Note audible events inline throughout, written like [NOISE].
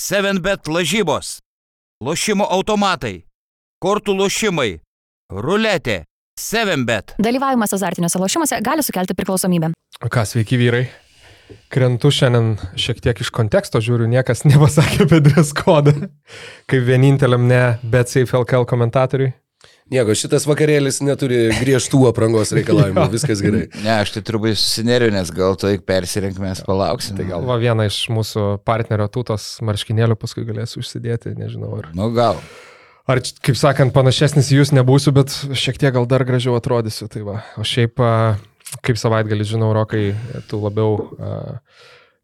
7bet lažybos, lošimo automatai, kortų lošimai, ruletė, 7bet. Dalyvavimas azartiniuose lošimuose gali sukelti priklausomybę. Ką, sveiki vyrai. Krentu šiandien šiek tiek iš konteksto, žiūriu, niekas [LAUGHS] nepasakė apie dress kodą, kaip vieninteliam ne BetSafe LKL komentatoriui. Nieko, šitas vakarėlis neturi griežtų aprangos reikalavimų, [LAUGHS] viskas gerai. Ne, aš tai turbūt susineriu, nes gal to ik persirink, mes palauksim. Tai gal va vieną iš mūsų partnerio tūtos marškinėlių paskui galėsiu užsidėti, nežinau. Ar, Nu gal. ar kaip sakant, panašesnis į jūs nebūsiu, bet šiek tiek gal dar gražiau atrodysiu. Tai va. O šiaip, kaip savaitgalį žinau, Rokai, tu labiau a,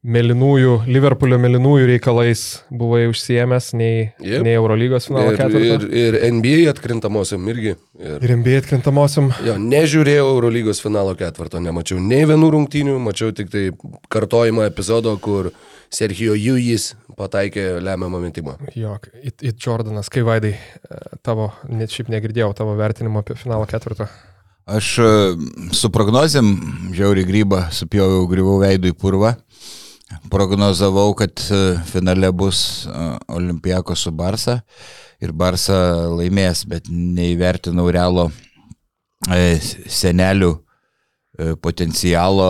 mėlynųjų, Liverpoolio mėlynųjų reikalais buvai užsiemęs nei, Jep. nei Eurolygos finalo Ir, ketvirto. ir, ir NBA atkrintamiosiam irgi. Ir, Ir MBA atkrintamosiam. jo, nežiūrėjau Eurolygos finalo ketvirto, nemačiau nei vienų rungtynių, mačiau tik tai kartojimą epizodo, kur Sergio Jujis pataikė lemiamą metimą. Jo, it, it Jordanas, kai vaidai, e, tavo, net šiaip negirdėjau tavo vertinimo apie finalo ketvirtą. Aš e, su prognozėm žiauri grybą supjoviau, grįvau veidų į purvą. Prognozavau, kad e, finale bus e, Olimpiako su Barsa ir Barsa laimės, bet neįvertinau realo e, senelių potencialo,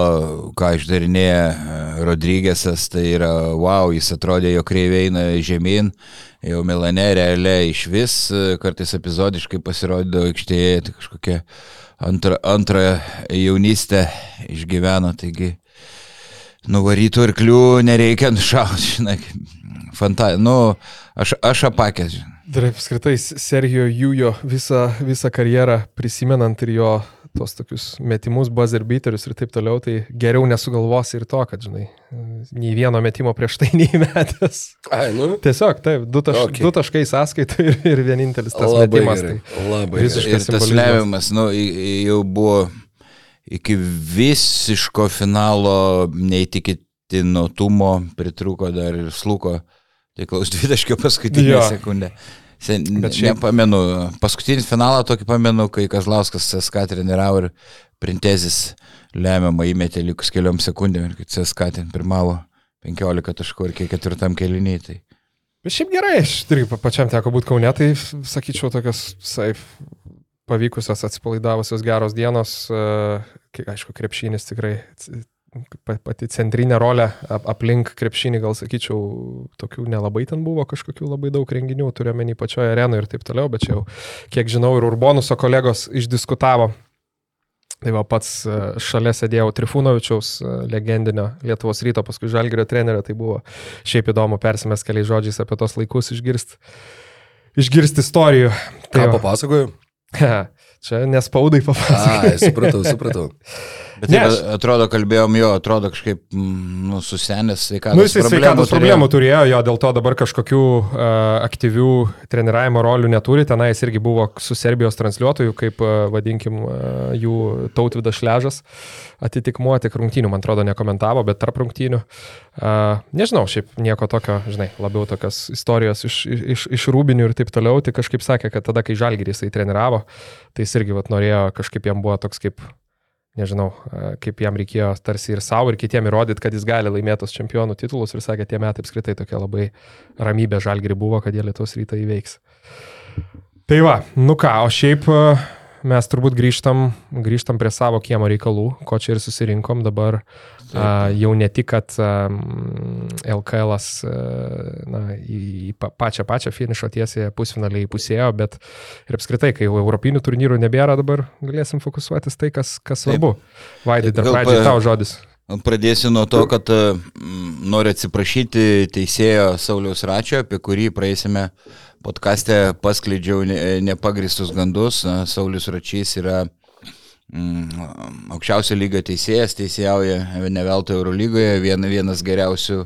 ką išdarinėja Rodrygėsas, tai yra wow, jis atrodė, jo kreivė eina žemyn, jau Milane realiai iš vis, kartais epizodiškai pasirodydavo aikštėje, tai kažkokia antrą, antrą jaunystę išgyveno, taigi nuvarytų arklių nereikia nušauti, [LAUGHS] žinai, fantazija, nu, aš, aš apakęs, žinai. Dar apskritai Sergio Jujo visą, visą karjerą prisimenant ir jo tos tokius metimus, buzzer beaterius ir taip toliau, tai geriau nesugalvosi ir to, kad, žinai, nei vieno metimo prieš tai [LAUGHS] neįmetęs. Ai, nu. Tiesiog, taip, du, taš, Okay. du taškai sąskaitą ir, ir vienintelis tas Labai metimas. gerai. Tai. Labai Visiškai. Ir tas lemiamas, nu, jau buvo iki visiško finalo neįtikėtinumo, pritruko dar ir sluko, tai klaus dvitaškio paskutinę Jo. sekundę. Sen, Bet šiaip- nepamenu, paskutinį finalą tokį pamenu, kai Kazlauskas CSK treniravo ir Printezis lemiamą įmetė likus keliom sekundėm ir CSK ten pirmavo 15 taškų ir kiek ketvirtam keliniai. Tai. Bet šiaip gerai, aš irgi pa- pačiam teko būti kaune, tai sakyčiau tokios saif pavykusios, atsipalaidavusios geros dienos, e, aišku, krepšinis tikrai pati centrinė rolė ap- aplink krepšinį, gal sakyčiau, tokių nelabai ten buvo, kažkokių labai daug renginių, turiuomenį pačioje arenoje ir taip toliau, bet čia jau, kiek žinau, ir Urbonuso kolegos išdiskutavo. Tai va pats e, šalia sėdėjau Trifunovičiaus, e, legendinio Lietuvos ryto, paskui Žalgirio trenerio, tai buvo šiaip įdomu persimest keliais žodžiais apie tos laikus, išgirsti išgirst istorijų. Ką va. papasakoju? [LAUGHS] Čia nespaudai papasakoti. Supratau, supratau. [LAUGHS] Bet Ne, aš- atrodo, kalbėjom jo, atrodo kažkaip, mm, nu, susenęs sveikatos Nu, jisai sveikatos problemų turėjo, jo dėl to dabar kažkokių uh, aktyvių treniravimo rolių neturi. Tenai jis irgi buvo su Serbijos transliuotoju, kaip, uh, vadinkim, uh, jų tautvidas šležas. Atitikmuo tik rungtynių, man atrodo, nekomentavo, bet tarp rungtynių. Uh, nežinau, šiaip nieko tokio, žinai, labiau tokios istorijos iš, iš, iš rūbinių ir taip toliau. Tai kažkaip sakė, kad tada, kai Žalgirį jisai treniravo, tai jis irgi vat, norėjo, kažkaip jam buvo toks kaip nežinau, a, kaip jam reikėjo tarsi ir savo, ir kitiem įrodyti, kad jis gali laimėtos čempionų titulus ir sakė, tie metai apskritai tokia labai ramybė žalgri buvo, kad jie Lietuvos rytą įveiks. Tai va, nu ką, o šiaip a, mes turbūt grįžtam, grįžtam prie savo kiemo reikalų, ko čia ir susirinkom dabar. A, jau ne tik, kad a, LKL na, į, į pa- pačią pačią finišo tiesiai pusfinaliai įpusėjo, bet ir apskritai, kai jau europinių turnyrų nebėra, dabar galėsim fokusuotis tai, kas, kas svarbu. Vaidai, dar pradžiai tau žodis. Pradėsiu nuo to, kad noriu atsiprašyti teisėjo Sauliaus Račio, apie kurį praeisime podkastę paskleidžiau ne- nepagristus gandus. Na, Saulius Račys yra mm, aukščiausio lygio teisėjas, teisėjauja ne veltui Eurolygoje, vien, vienas geriausių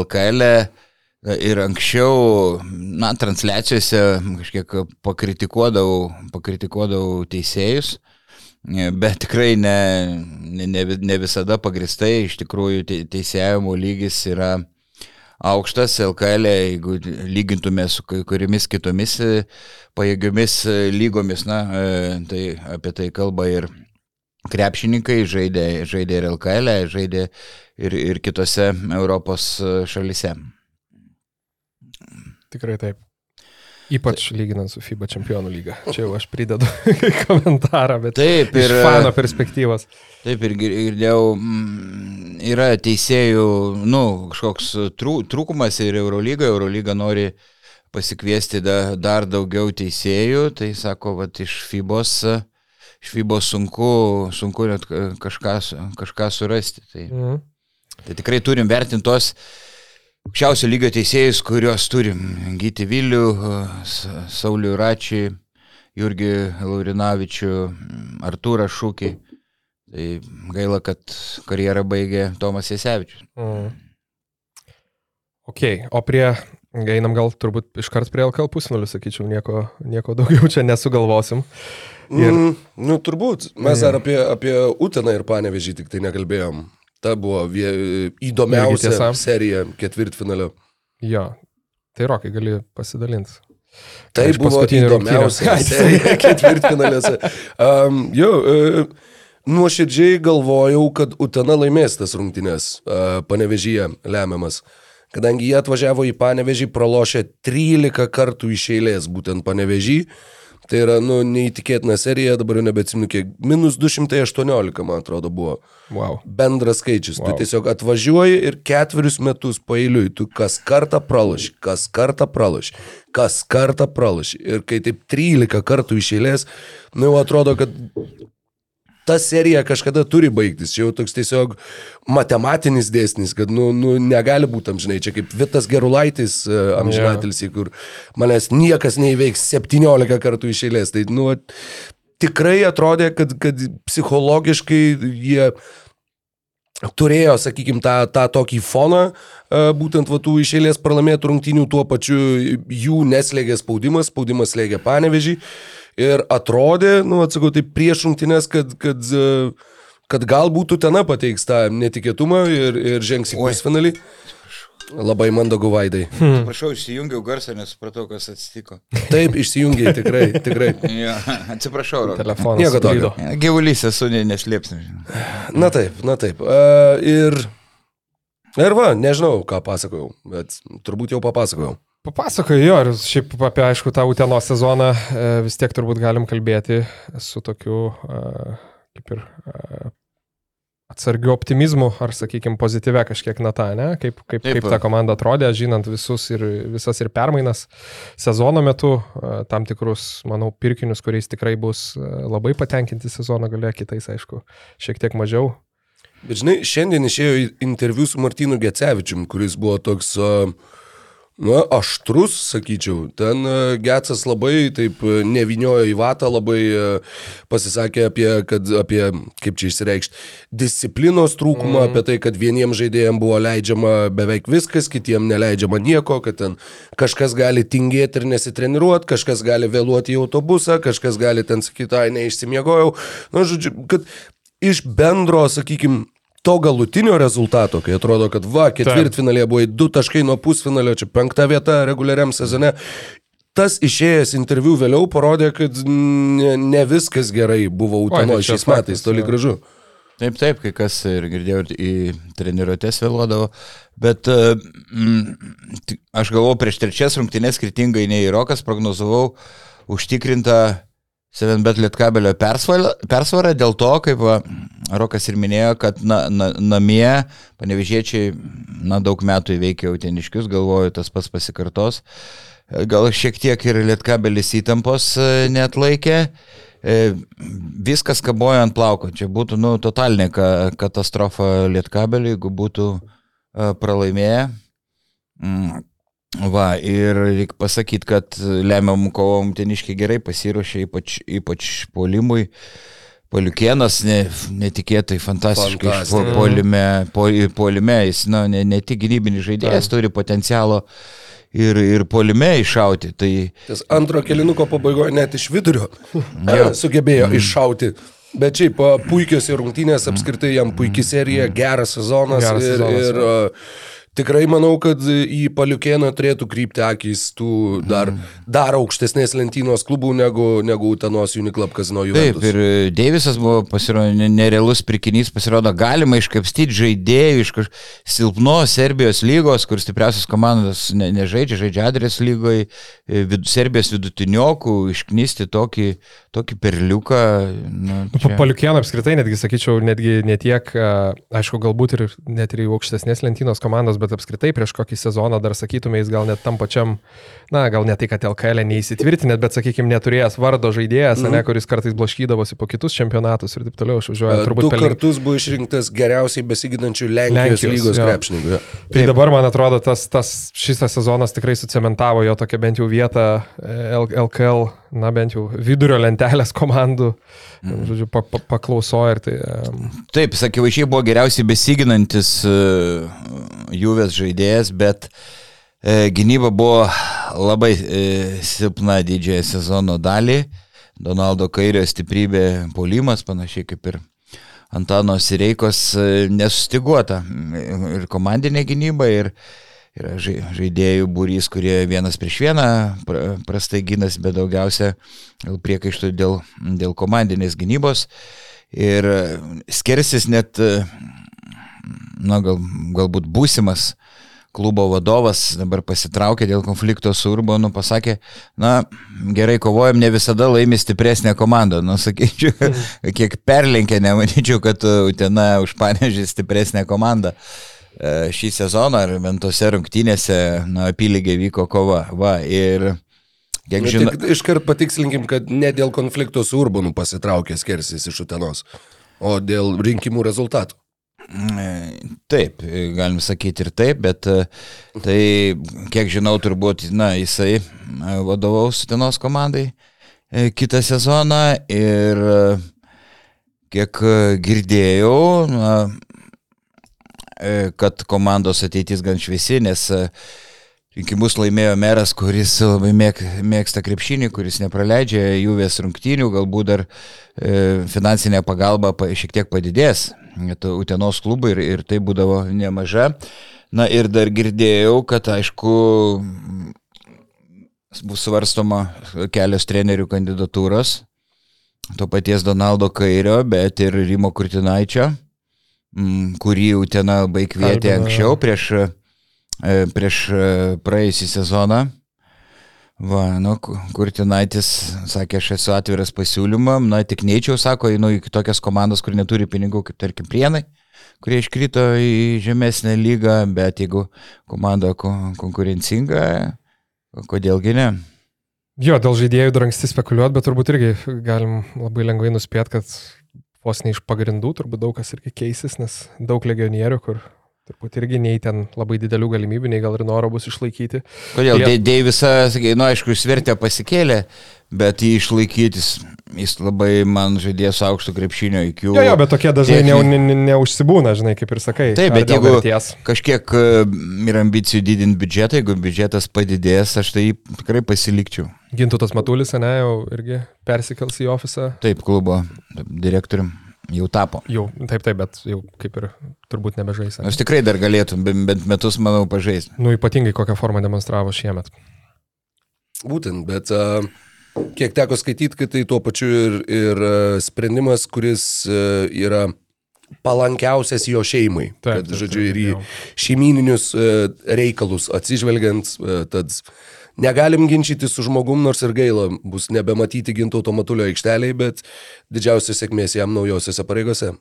LKL. -e. Ir anksčiau, na, transliacijose kažkiek pakritikuodavau, pakritikuodavau teisėjus. Bet tikrai ne, ne, ne, visada pagristai, iš tikrųjų te, teisėjimo lygis yra aukštas LKL, jeigu lygintume su kai kuriomis kitomis e, pajėgiomis e, lygomis, na, e, tai apie tai kalba ir krepšininkai, žaidė, žaidė ir LKL, žaidė ir, ir kitose Europos e, šalise. Tikrai taip. Ypač lyginant su FIBA čempionų lyga. Čia jau aš pridedu [LAUGHS] komentarą, bet Taip, iš ir, fano perspektyvos. taip ir gir- girdėjau, mm, yra teisėjų, nu, kažkoks trū, trūkumas ir Eurolyga, Eurolyga nori pasikviesti da, dar daugiau teisėjų, tai sako, va, iš FIBOS, iš FIBOS sunku, sunku net ka- kažką, kažką surasti. Tai, Mhm. tai tikrai turim vertinti tos aukščiausio lygio teisėjus, kuriuos turim. Gyti Vilių, Saulių Račį, Jurgį Laurinavičių, Artūrą Šūkį. Tai gaila, kad karjerą baigė Tomas Jasevičius. Mm. Ok, o prie, einam gal turbūt iškart prie LKL pusnulių, sakyčiau, nieko, nieko daugiau čia nesugalvosim. Ir-. Mm, nu, turbūt. Mes Jo. dar apie, apie Uteną ir Panevežį tik tai nekalbėjom. Ta buvo vie, įdomiausia serija ketvirtfinalio. Jo, tai Rokai gali pasidalinti. Tai Iš buvo įdomiausia rungtynių. serija [LAUGHS] ketvirtfinaliuose. Um, jo, uh, nuoširdžiai galvojau, kad Utena laimės tas rungtynės uh, Panevežyje lemiamas. Kadangi jie atvažiavo į Panevežį, pralošė 13 kartų iš eilės būtent Panevežį. Tai yra, nu, neįtikėtina serija, dabar jau nebeatsimenu kiek. Minus 218, man atrodo, buvo Wow. bendras skaičius. Wow. Tu tiesiog atvažiuoji ir ketverius metus pailiui, tu kas kartą pralaši, kas kartą pralaši, kas kartą pralaši. Ir kai taip 13 kartų iš eilės, nu jau atrodo, kad ta serija kažkada turi baigtis. Čia jau toks tiesiog matematinis dėsnis, kad nu, nu, negali būti amžinai. Čia kaip Vitas Gerulaitis uh, amžinatilsi, kur manęs niekas neįveiks 17 kartų iš eilės. Tai nu, tikrai atrodė, kad, kad psichologiškai jie turėjo, sakykime, tą, tą tokį foną, e, būtent va tų iš eilės pralaimėtų rungtynių, tuo pačiu jų neslėgė spaudimas, spaudimas slėgė panevežį ir atrodė, nu, atsakau, tai prieš rungtynės, kad, kad, e, kad galbūt Utena pateiks tą netikėtumą ir, ir žengs į pusfinalį. Labai mandagu vaidai. Prašau, išsijungiau garsą, nesupratau, kas atsitiko. Taip, išsijungiai, tikrai, tikrai. [LAUGHS] Ja, atsiprašau, Rokai. Telefonas. Nieko tokio. Gyvulys esu, ne, neslėpsim. Na taip, na taip. Uh, ir, ir va, nežinau, ką pasakojau, bet turbūt jau papasakojau. Papasakoju, jo, ir šiaip apie, aišku, tą Uteno sezoną e, vis tiek turbūt galim kalbėti su tokiu, e, kaip ir e, atsargiu optimizmu, ar, sakykime, pozityvę kažkiek nata, ne? Kaip, kaip, Taip. kaip ta komanda atrodė, žinant visus ir visas ir permainas sezono metu, tam tikrus, manau, pirkinius, kuriais tikrai bus labai patenkinti sezono gale, kitais, aišku, šiek tiek mažiau. Bet žinai, šiandien išėjo interviu su Martinu Gecevičium, kuris buvo toks, uh, na, aštrus, sakyčiau. Ten uh, Gecas labai taip uh, neviniojo į vatą, labai uh, pasisakė apie, kad, apie, kaip čia išsireikšti, disciplinos trūkumą, mm. apie tai, kad vieniems žaidėjams buvo leidžiama beveik viskas, kitiems neleidžiama nieko, kad ten kažkas gali tingėti ir nesitreniruoti, kažkas gali vėluoti į autobusą, kažkas gali ten sakyti, ai, neišsimiegojau. Na, žodžiu, kad iš bendro, sakykime, to galutinio rezultato, kai atrodo, kad va, ketvirtfinalėje buvo du taškai nuo pusfinalio, čia penkta vieta reguliariam sezone. Tas išėjęs interviu vėliau parodė, kad ne, ne viskas gerai buvo Utenoje čia šiais faktas, metais, toli gražu. Taip, taip, kai kas ir girdėjau, ir į treniruotės vėluodavo, bet mm, aš galvau prieš trečias rungtynės skirtingai nei Rokas prognozavau užtikrintą 7bet lietkabelio persvarą, dėl to, kaip va, Rokas ir minėjo, kad na, na, namie panevežiečiai na, daug metų įveikė uteniškius, galvoju, tas pats pasikartos. Gal šiek tiek ir lietkabelis įtampos e, net laikė. E, Viskas kaboja ant plauko. Čia būtų nu, totalinė ka katastrofa lietkabeliui, jeigu būtų e, pralaimėję. Mm. Va, ir reikia pasakyti, kad lemiam kovom teniškiai gerai pasiruošė, ypač, ypač polimui. Poliukienas ne, netikėtai fantastiškai po, polime, po, polime, jis nu, ne, ne tik gynybinis žaidėjas, turi potencialo ir, ir polime iššauti. Tai Tas antro kelinuko pabaigoje net iš vidurio [LAUGHS] sugebėjo Mm. iššauti. Bet šiaip puikios ir rungtynės, apskritai jam puikiai serija, geras sezonas. Geras ir, sezonas, ir, jo. a, tikrai manau, kad į Paliukėną turėtų krypti akis tų dar, dar aukštesnės lentynos klubų negu, negu Utenos Uniclub Kazino Juventus. Taip, ir Deivisas buvo pasirodo ne- nerealus pirkinys, pasirodo galima iškapstyti žaidėjų iš kaž... silpnos Serbijos lygos, kur stipriausias komandos ne, nežaidžia, žaidžia Adrės lygoje, vid, Serbijos vidutiniokų, išknisti tokį, tokį perliuką. Nu, Pa- čia- Paliukėną apskritai netgi sakyčiau, netgi ne tiek, a, aišku, galbūt ir net ir į aukštesnės lentynos komandos, bet apskritai prieš kokį sezoną dar sakytume, jis gal net tam pačiam, na, gal ne tai, kad LKL neįsitvirtinęs, bet, sakykime, neturėjęs vardo žaidėjas, mm. ne, kuris kartais blaškydavosi po kitus čempionatus ir taip toliau, aš važiuoju, Du turbūt pelny- kartus buvo išrinktas geriausiai besiginančių Lenkijos, Lenkijos, lygos krepšininkų. Tai dabar, man atrodo, tas, tas šis sezonas tikrai sucementavo jo tokią bent jau vietą e, L- LKL, na bent jau vidurio lentelės komandų, mm. žodžiu, pa, pa, paklausoja ir tai... Um, Taip, jis akivaizdžiai buvo geriausiai besiginantis uh, Juvės žaidėjas, bet uh, gynyba buvo labai uh, silpna didžiąją sezono dalį. Donaldo Kairio stiprybė polimas, panašiai kaip ir Antano Sireikos uh, nesustiguota. Ir komandinė gynyba, ir, ir žai- žaidėjų būrys, kurie vienas prieš vieną pra- prastai gynasi, bet daugiausia priekaištų dėl, dėl komandinės gynybos. Ir skersis net, na, gal, galbūt būsimas klubo vadovas dabar pasitraukė dėl konflikto su Urbanu, pasakė, na, gerai kovojam, ne visada laimi stipresnė komanda. Nu, sakyčiau, kiek perlenkė, nemanyčiau, kad Utena užpanežė stipresnę komandą. E, Šį sezoną ar bent tose rungtynėse, na, apylygė vyko kova. Va, ir kiek Nu, žinau. Iškart patikslinkim, kad ne dėl konflikto su Urbanu pasitraukė skersis iš Utenos, o dėl rinkimų rezultatų. E, Taip, e, galim sakyti ir taip, bet e, tai, kiek žinau, turbūt, na, jisai e, vadovaus Stenos komandai e, kitą sezoną ir e, kiek e, girdėjau, na, e, kad komandos ateitis gan šviesi, nes e, rinkimus laimėjo meras, kuris labai mėg, mėgsta krepšinį, kuris nepraleidžia juvės rungtynių, galbūt dar e, finansinė pagalba pa, šiek tiek padidės Utenos klubui ir, ir tai būdavo nemaža. Na ir dar girdėjau, kad aišku bus svarstoma kelios trenerių kandidatūros. To paties Donaldo Kairio, bet ir Rimo Kurtinaičio, kurį Utena baig kvietė Kalbino. anksčiau prieš, prieš praėjusį sezoną. Va, nu, Ku- Kurtinaitis sakė, aš esu atviras pasiūlymam, na, tik neičiau, sako, einu į tokias komandas, kur neturi pinigų, kaip tarkim Prienai, kurie iškrito į žemesnę lygą, bet jeigu komanda ko- konkurencinga, kodėlgi ne? Jo, dėl žaidėjų dar anksti spekuliuoti, bet turbūt irgi galim labai lengvai nuspėti, kad vos ne iš pagrindų turbūt daug kas irgi keisis, nes daug legionierių, kur turbūt irgi nei ten labai didelių galimybių, nei gal ir noro bus išlaikyti. Kodėl? Jie- sakai, nu aišku, svertę pasikėlė, bet jį išlaikytis, jis labai man žaidėjo su aukštu krepšinio iki... Jo, jo, bet tokie dažnai ne, ne, ne, neužsibūna, žinai, kaip ir sakai. Taip, bet jeigu vertės. kažkiek e, yra ambicijų didinti biudžetą, jeigu biudžetas padidės, aš tai tikrai pasilikčiau. Gintutas Matulis, ne, jau irgi persikels į ofisą. Taip, klubo direktorium jau tapo. Jau, taip, taip, bet jau kaip ir turbūt nebežais. Aš tikrai dar galėtum ben- bent metus, manau, pažaisti. Nu, ypatingai kokią formą demonstravo šiemet. Būtent, bet kiek teko skaityti, kad tai tuo pačiu ir, ir sprendimas, kuris yra palankiausias jo šeimai. Taip, kad, taip, žodžiu, taip, ir į šeimininius reikalus atsižvelgiant, tad negalim ginčyti su žmogum, nors ir gaila bus nebematyti ginto automatulio aikšteliai, bet didžiausias sėkmės jam naujosiuose pareigose.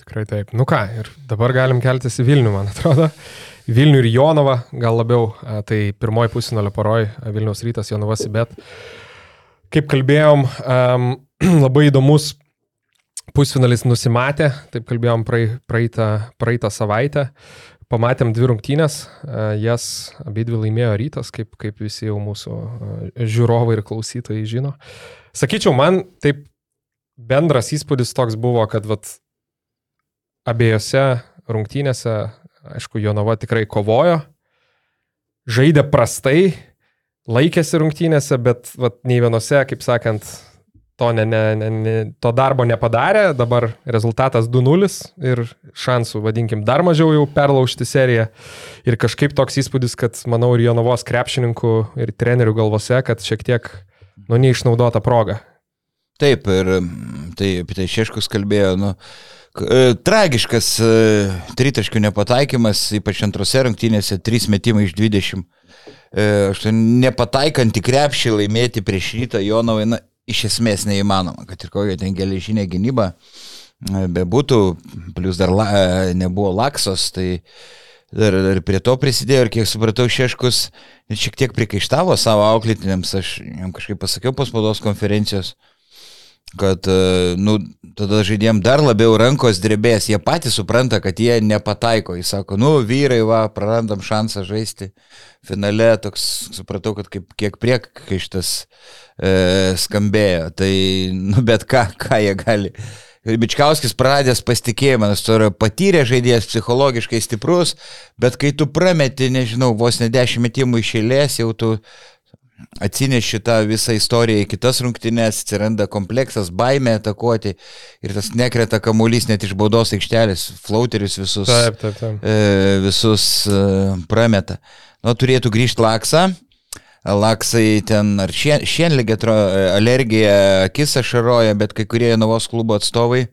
Tikrai taip. Nu ką, ir dabar galim keltis į Vilnių, man atrodo. Vilnių ir Jonavą, gal labiau, tai pirmoji pusinolio poroj, a, Vilniaus rytas, Jonavas, bet kaip kalbėjom, um, [CLEARS THROAT] labai įdomus pusfinalis nusimatė, taip kalbėjom praei, praeitą, praeitą savaitę. Pamatėm dvi rungtynės, a, jas abi dvi laimėjo rytas, kaip, kaip visi jau mūsų a, žiūrovai ir klausytojai žino. Sakyčiau, man taip bendras įspūdis toks buvo, kad vat, abiejose rungtynėse, aišku, Jonava tikrai kovojo, žaidė prastai, laikėsi rungtynėse, bet vat, nei vienose, kaip sakant, to, ne, ne, ne, ne, to darbo nepadarė, dabar rezultatas 2-0 ir šansų, vadinkim, dar mažiau jau perlaužti seriją. Ir kažkaip toks įspūdis, kad, manau, ir Jonavos krepšininkų ir trenerių galvose, kad šiek tiek, nu, neišnaudota proga. Taip, ir tai apie tai Šeškus kalbėjo, nu, e, tragiškas e, tritaškių nepataikymas, ypač antrose rungtynėse, 3 metimai iš 20. E, Aš tai nepataikant į krepšį laimėti prieš rytą Jonavai, na, iš esmės neįmanoma, kad ir kokia ten geležinė gynyba e, bebūtų, plus dar la, e, nebuvo laksos, tai dar, dar prie to prisidėjo ir kiek supratau, Šeškus šiek tiek prikaištavo savo auklėtiniams, aš jam kažkaip pasakiau po spaudos konferencijos, kad, e, nu, tada žaidėjim dar labiau rankos drebės, jie patys supranta, kad jie nepataiko, jis sako, nu, vyrai, va, prarandam šansą žaisti finale, toks, supratau, kad kaip, kiek priekaištas e, skambėjo, tai, nu, bet ką, ką jie gali. Bičkauskis pradės pasitikėjimą, nes tu yra patyrę žaidėjas, psichologiškai stiprus, bet kai tu prameti, nežinau, vos ne dešimt metimų išėlės, jau tu atsineši tą visą istoriją į kitas rungtynes, atsiranda kompleksas, baimė atakuoti ir tas nekreta kamuolys net iš baudos aikštelės, flauterius visus, Taip, taip, taip. e, visus e, prameta. Nu, turėtų grįžti laksą. Laksai ten ar šien, šienligė, alergija, akis ašaroja, bet kai kurie Novos klubo atstovai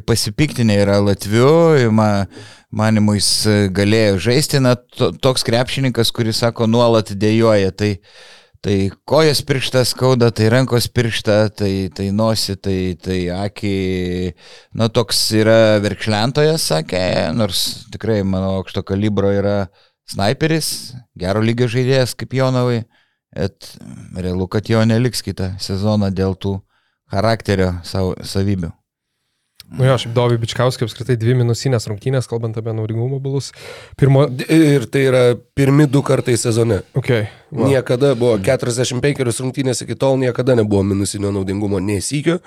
pasipiktinę yra Latviu, ma, manimu jis galėjo žaisti, na, to, toks krepšininkas, kuris sako, nuolat dėjoja, tai, tai kojas pirštas skauda, tai rankos pirštą, tai, tai nosi, tai, tai akį, na, toks yra verkšlentojas, sakė, nors tikrai, mano aukšto kalibro yra sniperis, gero lygio žaidėjas kaip Jonavai, bet realu, kad jo neliks kitą sezoną dėl tų charakterio savybių. Nu jo, šiaip Dovį Bičkauskį apskritai dvi minusinės rungtynės, kalbant apie naudingumo balus. Pirmo... Ir tai yra pirmi du kartai sezone. Okay, va. Niekada buvo 45 rungtynės iki tol, niekada nebuvo minusinio naudingumo nesykio.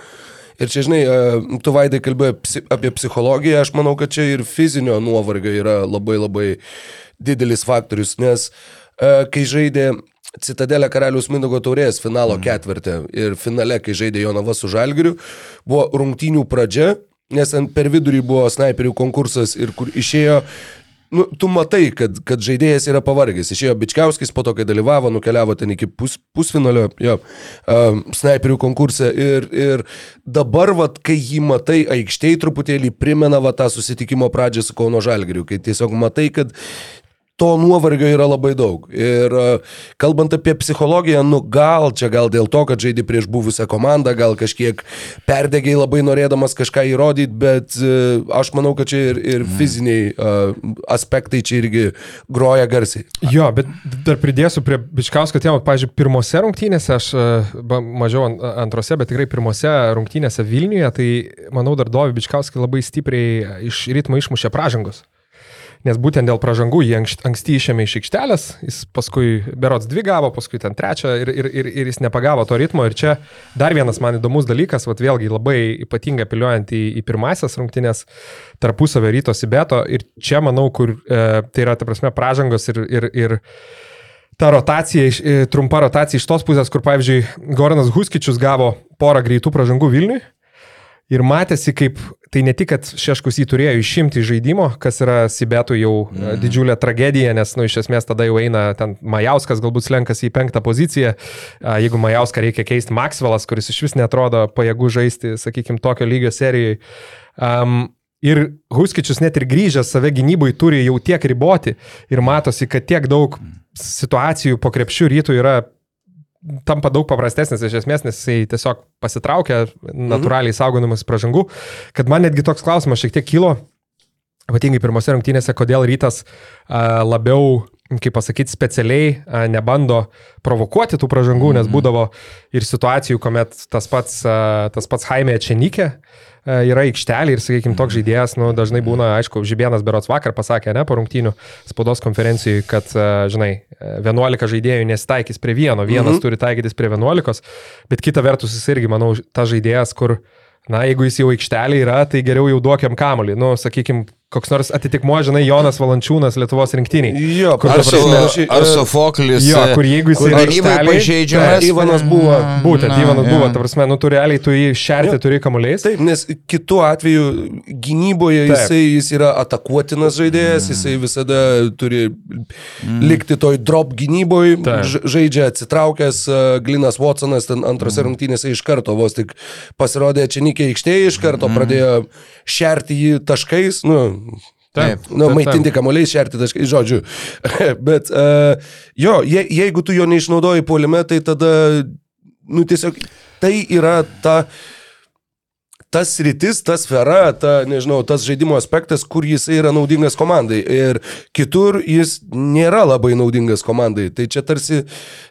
Ir čia, žinai, e, tu vaidai kalbėjai apie psichologiją, aš manau, kad čia ir fizinio nuovargio yra labai labai didelis faktorius, nes e, kai žaidė Citadelė Karalius Mindogo taurės finalo ketvirtį ir finale, kai žaidė Jonava su Žalgiriu, buvo rungtynių pradžia, nes ant per vidurį buvo snaiperių konkursas ir kur išėjo Nu, tu matai, kad, kad žaidėjas yra pavargęs. Išėjo Bičkiauskis, po to, kai dalyvavo, nukeliavo ten iki pus, pusfinalio, jo, um, snaiperių konkursą. Ir, ir dabar, vat, kai jį matai aikštėje, truputėlį primena va, tą susitikimo pradžią su Kauno Žalgiriu, kai tiesiog matai, kad to nuovargio yra labai daug. Ir e, kalbant apie psichologiją, nu gal čia gal dėl to, kad žaidži prieš buvusią komandą, gal kažkiek perdegiai labai norėdamas kažką įrodyti, bet e, aš manau, kad čia ir, ir fiziniai uh, aspektai čia irgi groja garsiai. Jo, bet dar pridėsiu prie Bičkausko tėvo, pavyzdžiui, pirmose rungtynėse, aš e, mažiau an- antrose, bet tikrai pirmose rungtynėse Vilniuje, tai manau dar Dovi Bičkauskį labai stipriai iš ritmo išmušė pražangus. Nes būtent dėl pražangų jį anksti išėmė iš aikštelės, jis paskui berots dvi gavo, paskui ten trečią ir, ir, ir, ir jis nepagavo to ritmo. Ir čia dar vienas man įdomus dalykas, vat vėlgi labai ypatingai apeliuojant į, į pirmasias rungtynės tarpusavio ryto Sibeto. Ir čia manau, kur e, tai yra, ta prasme, pražangos ir, ir, ir ta rotacija, e, trumpa rotacija iš tos pusės, kur, pavyzdžiui, Goranas Huskičius gavo porą greitų pražangų Vilniui. Ir matėsi, kaip tai ne tik, kad Šeškus jį turėjo išimti iš žaidimo, kas yra Sibetų jau mm. didžiulė tragedija, nes, nu, iš esmės tada jau eina ten Majauskas, galbūt slenkas į penktą poziciją. Jeigu Majauską reikia keisti, Maksvelas, kuris iš vis netrodo pajėgų žaisti, sakykime, tokio lygio serijai. Um, Ir Huskičius net ir grįžęs save gynybai turi jau tiek riboti ir matosi, kad tiek daug situacijų po krepšių rytų yra tampa daug paprastesnis iš esmės, nes jisai tiesiog pasitraukia, natūraliai saugodamas pražangų, kad man netgi toks klausimas šiek tiek kilo, ypatingai pirmose rungtynėse, kodėl rytas a, labiau, kaip pasakyti, specialiai a, nebando provokuoti tų pražangų, nes būdavo ir situacijų, kuomet tas pats, a, tas pats Jaime Čenikė yra aikštelė ir, sakykime, toks žaidėjas, nu, dažnai būna, aišku, Žibienas Berots vakar pasakė, ne, po rungtynių spaudos konferencijai, kad, a, žinai, 11 žaidėjų nesitaikys prie vieno, vienas mhm. turi taikytis prie 11, bet kita vertus jis irgi, manau, ta žaidėjas, kur Na, jeigu jis jau aikštelė yra, tai geriau jau duokiam kamolį. Nu, sakykime, koks nors atitikmuo, žinai, Jonas Valančiūnas Lietuvos rinktiniai. Jo, Kur Ar, prasme, ar Sofoklis. Jo, kur jeigu jis yra gynybai. Ne, Ivanas buvo- Būtent, Na, Ivanas buvo, jo. ta prasme, nu tu realiai tu jį šerti turi kamuoliais. Taip, nes kitu atveju gynyboje Taip. jisai, jis yra atakuotinas žaidėjas, jisai visada turi likti toj drop gynyboje, žaidžia atsitraukęs, e, Glinas Watsonas ten antrose rungtynėse iš karto vos tik pasirodė Čenikė aikštėje, iš karto pradėjo šerti jį taškais, nu, Taip. Nu, Taip, maitinti kamuoliais, šerti taškai, žodžiu. [LAUGHS] Bet uh, jo, je, jeigu tu jo neišnaudoji puolime, tai tada, nu tiesiog, tai yra ta, tas rytis, ta sfera, ta, nežinau, tas žaidimo aspektas, kur jis yra naudingas komandai. Ir kitur jis nėra labai naudingas komandai. Tai čia tarsi,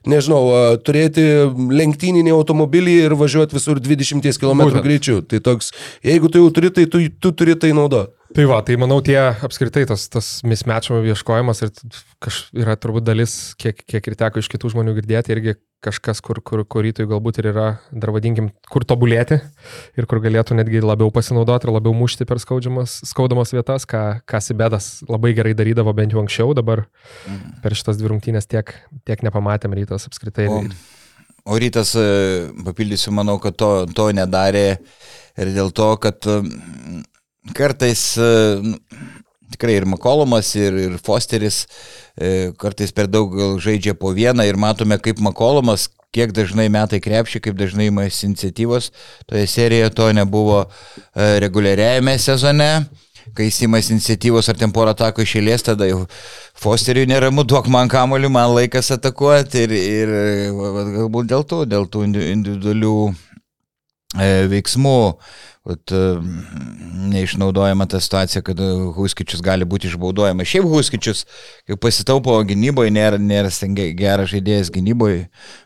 nežinau, a, turėti lenktyninį automobilį ir važiuoti visur 20 km greičiu. Tai toks, jeigu tu jau turi, tai tu, tu turi tai naudoti. Tai va, tai manau, tie apskritai tas, tas mismečio ieškojimas ir kaž, yra turbūt dalis, kiek, kiek ir teko iš kitų žmonių girdėti, irgi kažkas, kur, kur, kur rytoj galbūt ir yra, dar vadinkim, kur tobulėti ir kur galėtų netgi labiau pasinaudoti ir labiau mušti per skaudžiamas, skaudamas vietas, ką, ką Sibedas labai gerai darydavo bent jau anksčiau, dabar per šitas dvi rungtynės tiek, tiek nepamatėm rytas apskritai. O, o rytas, e, papildysiu, manau, kad to, to nedarė ir dėl to, kad kartais e, nu, tikrai ir Makolomas, ir, ir Fosteris e, kartais per daug gal žaidžia po vieną ir matome, kaip Makolomas, kiek dažnai metai krepšį, kaip dažnai imasi iniciatyvos. Toje serijoje to nebuvo e, reguliariajame sezone. Kai įsimas iniciatyvos ar ten porą atakų išėlės, tada jau Fosteriui neramu, duok man kamoliu, man laikas atakuoti ir, ir galbūt dėl to, dėl tų indi- individualių veiksmų. Vat, e, neišnaudojama ta situacija, kad e, Huskičius gali būti išbaudojamas. Šiaip Huskičius, kai pasitaupo gynyboje, nėra, nėra geras žaidėjas gynyboje,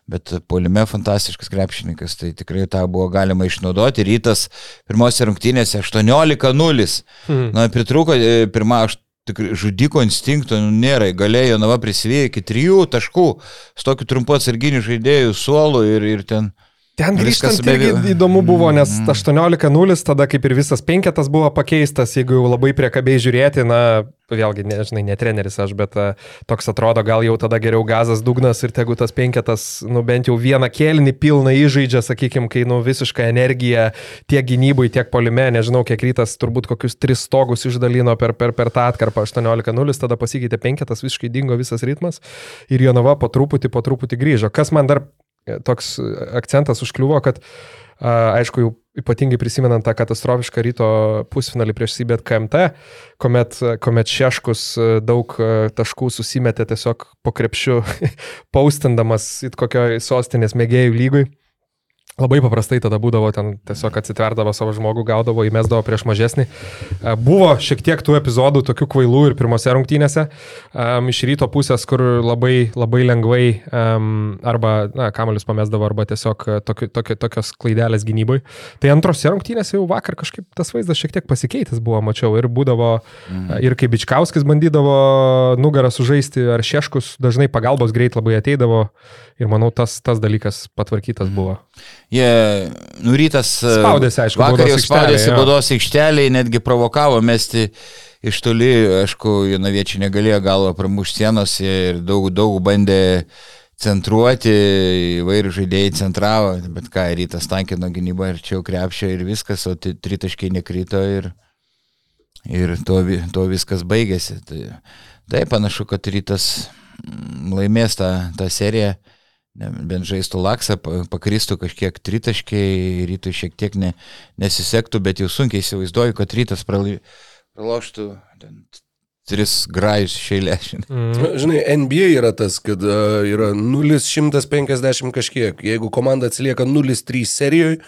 bet polime fantastiškas krepšininkas, tai tikrai tą buvo galima išnaudoti. Rytas pirmose rungtynėse 18-0. Mhm. Na, pritruko e, pirmą aš tikrai žudiko instinkto nu, nėra, galėjo Nava prisivėjo iki trijų taškų su tokiu trumpu atsarginiu žaidėjų suolu ir, ir ten... Ten grįžtant be- irgi įdomu buvo, nes 18-0, tada kaip ir visas penketas buvo pakeistas, jeigu jau labai priekabiai žiūrėti, na, vėlgi, nežinai, ne treneris aš, bet a, toks atrodo, gal jau tada geriau gazas dugnas ir tegu tas penketas, nu, bent jau vieną kėlinį pilną įžaidžia, sakykime, kai, nu, visiška energija tiek gynybui, tiek polime, nežinau, kiek rytas turbūt kokius tris stogus išdalino per, per, per tą atkarpą 18-0, tada pasikeitė penketas, visiškai dingo visas ritmas ir Jonava po truputį, po truputį grįžo. Kas man dar e, toks e, akcentas užkliuvo, kad aišku, jau ypatingai prisimenant tą katastrofišką ryto pusfinalį prieš Sibet KMT, kuomet, kuomet Šeškus e, daug e, taškų susimetė tiesiog po krepšiu, [LAUGHS] paustindamas į kokio sostinės mėgėjų lygui. Labai paprastai tada būdavo ten tiesiog atsitverdavo savo žmogų, gaudavo, įmesdavo prieš mažesnį. E, Buvo šiek tiek tų epizodų, tokių kvailų ir pirmose rungtynėse, um, iš ryto pusės, kur labai, labai lengvai um, arba, na, kamolius pamesdavo, arba tiesiog e, toki, toki, tokios klaidelės gynybui. Tai antrose rungtynėse jau vakar kažkaip tas vaizdas šiek tiek pasikeitęs buvo, mačiau, ir būdavo, mhm. ir kai Bičkauskis bandydavo nugarą sužaisti, ar Šeškus dažnai pagalbos greit labai ateidavo, ir manau, tas, tas dalykas patvarkytas buvo. Jie, nurytas. Spaudėsi, aišku, Vakar jau spaudėsi baudos aikšteliai, netgi provokavo mesti iš toli, aišku, Jonaviečiai negalėjo galvą pramušti sienos ir daug, daug bandė centruoti, įvairių žaidėjai centravo, bet ką, rytas tankino gynybą ir čia jau krepšio ir viskas, o tritaškai nekrito ir, ir to, to viskas baigėsi. Tai, tai panašu, kad rytas mm, laimės tą, tą seriją bent žaistų laksą, pa- pakristų kažkiek tritaškiai, rytui šiek tiek ne, nesisektų, bet jau sunkiai įsivaizduoju, kad rytas praloštų tris grajus šeilę. Mm. Žinai, NBA yra tas, kad yra 0,150 kažkiek. Jeigu komanda atsilieka 0,3 serijoje,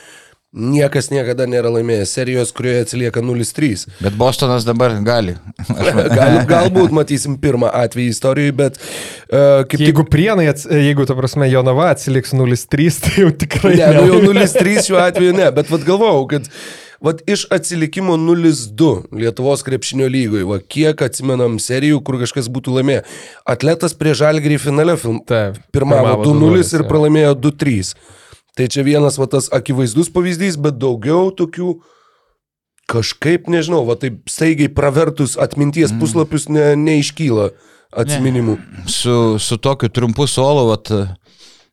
niekas niekada nėra laimėjęs serijos, kurioje atsilieka 0,3. Bet Bostonas dabar gali. [LAUGHS] Gal, galbūt matysim pirmą atvejį istorijoje, bet uh, kaip Jeigu prienai, ats, jeigu, ta prasme, Jonava atsiliks 0-3, tai jau tikrai Ne, nu jau nelaimės. 0-3 šiuo atveju ne, bet vad galvojau, kad vat iš atsilikimo 0-2 Lietuvos krepšinio lygoje, va kiek atsimenam serijų, kur kažkas būtų laimėję. Atletas prie Žalgirį finale film, Taip, pirmavo pirmavo 2-0 2:0, ir jo. pralaimėjo 2-3. Tai čia vienas va tas akivaizdus pavyzdys, bet daugiau tokių kažkaip, nežinau, va taip staigiai pravertus atminties puslapius ne, neiškyla atsiminimų. Su, su tokiu trumpu solo, vat,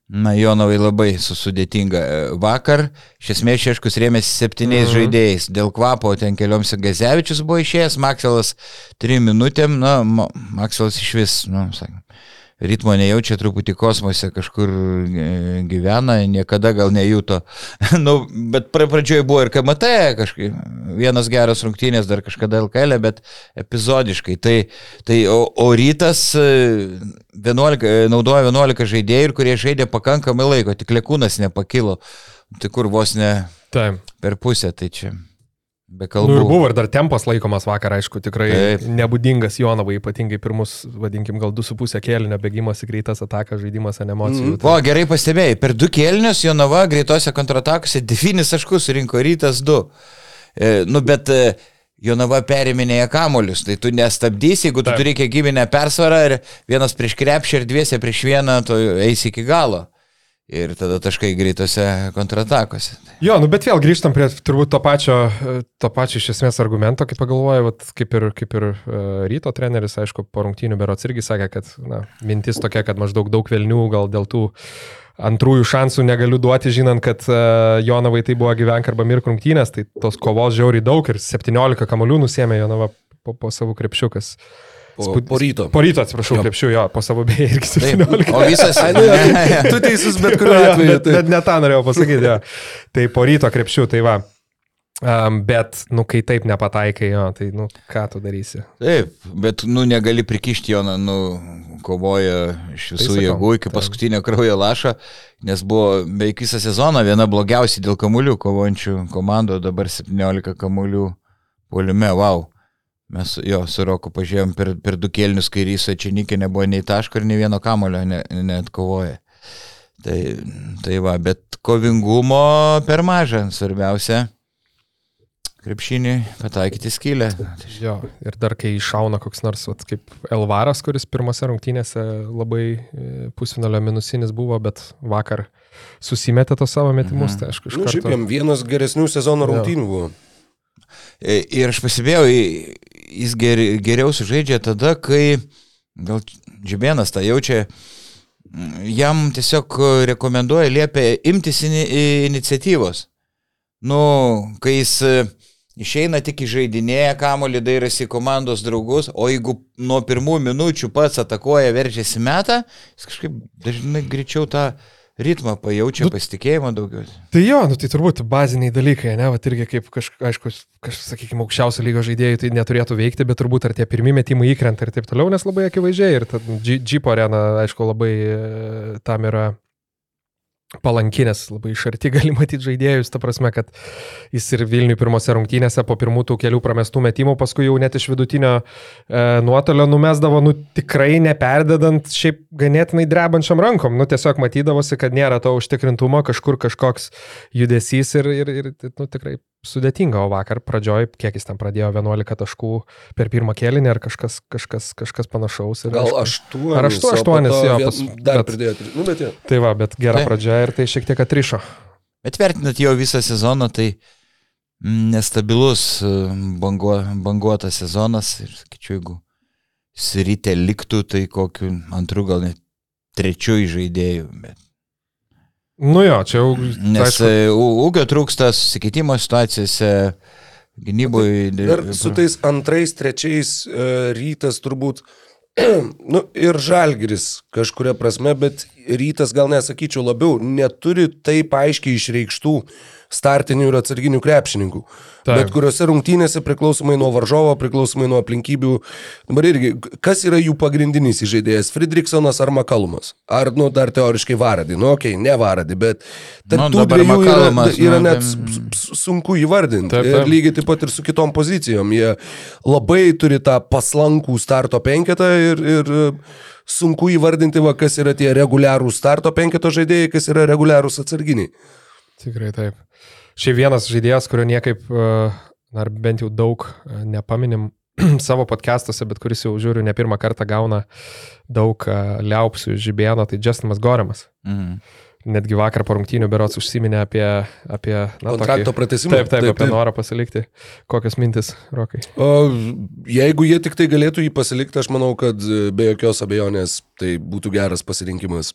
na, Jonavai labai su sudėtinga. Vakar, iš esmės, Šeškus rėmėsi septyniais mhm. žaidėjais. Dėl kvapo ten kelioms Gazevičius buvo išėjęs, Makselas trim minutėm, na, Ma- Makselas iš vis, nu, sakė, ritmo nejaučia, truputį kosmose kažkur e, gyvena, niekada gal nejuto. [LAUGHS] nu, bet pra- pradžioje buvo ir KMT, kažkaip, vienas geras rungtynės dar kažkada LKL, bet epizodiškai. Tai, tai o, o rytas e, 11, e, naudoja 11 žaidėjų, ir kurie žaidė pakankamai laiko, tik lėkūnas nepakilo. Tai kur vos ne Taip. per pusę, tai čia be Nu, kalbų. ir buvo ir dar tempas laikomas vakar, aišku, tikrai Taip. nebūdingas Jonavai, ypatingai pirmus, vadinkim, gal 2,5 kėlinio bėgimas į greitas atakas, žaidimas ant emocijų. O, gerai pastebėjai, per du kėlinius Jonava greitose kontratakose 9 taškus rinko rytas 2. E, nu, bet e, Jonava periminėja kamolius, tai tu nestabdysi, jeigu tu Taip. turi kiekybinę persvarą ir vienas prieš krepšį ir dviese prieš vieną, tu eisi iki galo. Ir tada taškai greitose kontratakose. Jo, nu bet vėl grįžtam prie turbūt to pačio, to pačio iš esmės argumento, kaip pagalvoju, vat, kaip ir, kaip ir uh, ryto treneris, aišku, po rungtynių berots irgi sakė, kad na, mintis tokia, kad maždaug daug velnių gal dėl tų antrųjų šansų negaliu duoti, žinant, kad uh, Jonavai tai buvo gyvenk arba mirk rungtynės, tai tos kovos žiauriai daug ir 17 kamolių nusėmė Jonava po, po savo krepšiukas. Po, po ryto. Po ryto, atsiprašau, krepšių, jo, po savo beje irgi Taip. 17. O visas... [LAUGHS] Nu, tai, tu teisus bet kuriuo atveju. Tai. bet ne tą norėjau pasakyti, jo. Tai po ryto krepšių, tai va. Um, bet, nu, kai taip nepataikai, jo, tai, nu, ką tu darysi? Taip, bet, nu, negali prikišti jo, nu, kovoja iš visų sakau, jėgų iki paskutinio kraujo lašo, nes buvo beveik visą sezoną viena blogiausiai dėl kamuolių kovojančių komandų, dabar 17 kamuolių polime, wow. Mes jo su Roku pažiūrėjom per, per du kėlinius, kai Ryso Činikė nebuvo nei taško ir nei vieno kamulio ne, net kovoja. Tai, tai va, bet kovingumo per mažą, svarbiausia, krepšinį pataikyti skylę. Jo, ir dar kai iššauna koks nors, vat, kaip Elvaras, kuris pirmose rungtynėse labai e, pusfinalio minusinis buvo, bet vakar susimetė tos savo metimus, Mhm. tai aš Nu, kažkaip... šiaip jam vienas geresnių sezono rungtynių buvo. E, Ir aš pasibėjau, jis ger, geriau sužaidžia tada, kai gal Džibėnas tą jaučia, jam tiesiog rekomenduoja, liepia imtis ini, iniciatyvos. Nu, kai jis e, išeina tik įžaidinėja kamolį, dairasi komandos draugus, o jeigu nuo pirmų minučių pats atakuoja, veržiasi metą, jis kažkaip dažnai greičiau tą ritmą pajaučia, Nu- pasitikėjimo daugiau. Tai jo, nu tai turbūt baziniai dalykai, ne, va irgi kaip kažkaip, aišku, kažkaip, sakykime, aukščiausio lygio žaidėjai tai neturėtų veikti, bet turbūt ar tie pirmie metimai įkrenta ir taip toliau, nes labai akivaizdžiai ir ta Džipo arena, aišku, labai e, tam yra palankinės, labai iš arti [LAUGHS] gali matyti žaidėjus, ta prasme, kad jis ir Vilniui pirmose rungtynėse po pirmų tų kelių pramestų metimų, paskui jau net iš vidutinio e, nuotolio numesdavo, nu tikrai neperdedant šiaip ganėtinai drebančiam rankom, nu tiesiog matydavosi, kad nėra to užtikrintumo, kažkur kažkoks judesys ir, ir, ir nu, tikrai sudėtinga, o vakar pradžioj, kiek jis ten pradėjo 11 taškų per pirmą kėlinį ar kažkas, kažkas, kažkas panašaus. Ir, Gal aišku, aštuonis. Ar aštu- o po aštuonis, to jo, vien- pas- Dar bet- pridėjo. tris. Nu, bet jo. Tai va, bet gera Taip. pradžia ir tai šiek tiek atrišo. Bet vertinant jo visą sezoną, tai nestabilus e, banguo, banguotas sezonas ir sakyčiau, jeigu Sirytė liktų, tai kokiu antrų gal net trečiųjų žaidėjų. Bet, Nu jo, čia jau. nes aišku, aišku, ūkio trūksta susikeitimo situacijose, gynyboje. Dar su tais antrais, trečiais e, rytas turbūt, [CLEARS THROAT] nu ir žalgris kažkuria prasme, bet rytas gal nesakyčiau labiau, neturi taip aiškiai išreikštų startinių ir atsarginių krepšininkų. Taip. Bet kuriuose rungtynėse priklausomai nuo varžovo, priklausomai nuo aplinkybių. Dabar irgi, kas yra jų pagrindinis žaidėjas? Friedrichsonas ar Makalumas? Ar, nu, dar teoriškai Varadi? Nu, okei, okay, ne Varadi, bet tarp Nu, tų dviejų yra, yra nu, net tai- sunku įvardinti. Taip, Ir taip. lygiai taip pat ir su kitom pozicijom. Jie labai turi tą paslankų starto penketą ir, ir e, sunku įvardinti, va, kas yra tie reguliarūs starto penketo žaidėjai, kas yra reguliarūs atsarginiai. Tikrai taip. Šiaip vienas žaidėjas, kurio niekaip, e, ar bent jau daug e, nepaminim [CLEARS THROAT] savo podcastuose, bet kuris jau žiūriu ne pirmą kartą gauna daug e, liaupsių žibėno, tai Justinas Gorimas. Mm. Netgi vakar po rungtynių berots užsiminė apie... apie na, Kontrakto pratęsimą. Taip, taip, Taip, apie taip. norą pasilikti. Kokios mintis, Rokai? O, jeigu jie tik tai galėtų jį pasilikti, aš manau, kad e, be jokios abejonės tai būtų geras pasirinkimas.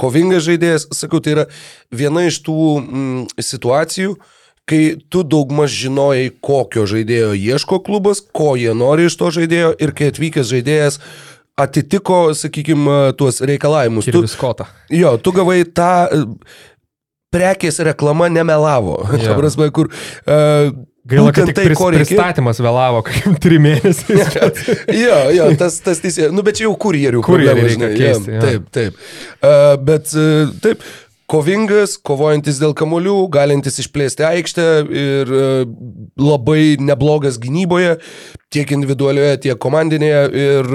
Kovingas žaidėjas, sakau, tai yra viena iš tų mm, situacijų, kai tu daugmaž žinojai, kokio žaidėjo ieško klubas, ko jie nori iš to žaidėjo ir kai atvykęs žaidėjas atitiko, sakykime, tuos reikalavimus. Ir Tu, viskota. jo, tu gavai tą e, prekės reklama nemelavo. Jo. Ta prasme, kur uh, Gaila, kad tai, pris, pristatymas vėlavo, kaip trim mėnesiais. [LAUGHS] jo, jo, tas, tas teisė. Nu, bet čia jau kurjerių problema, reikia keisti, jo, jo. Taip, taip. Uh, bet uh, taip, kovingas, kovojantis dėl kamolių, galintis išplėsti aikštę ir labai neblogas gynyboje, tiek individualioje, tiek komandinėje. Ir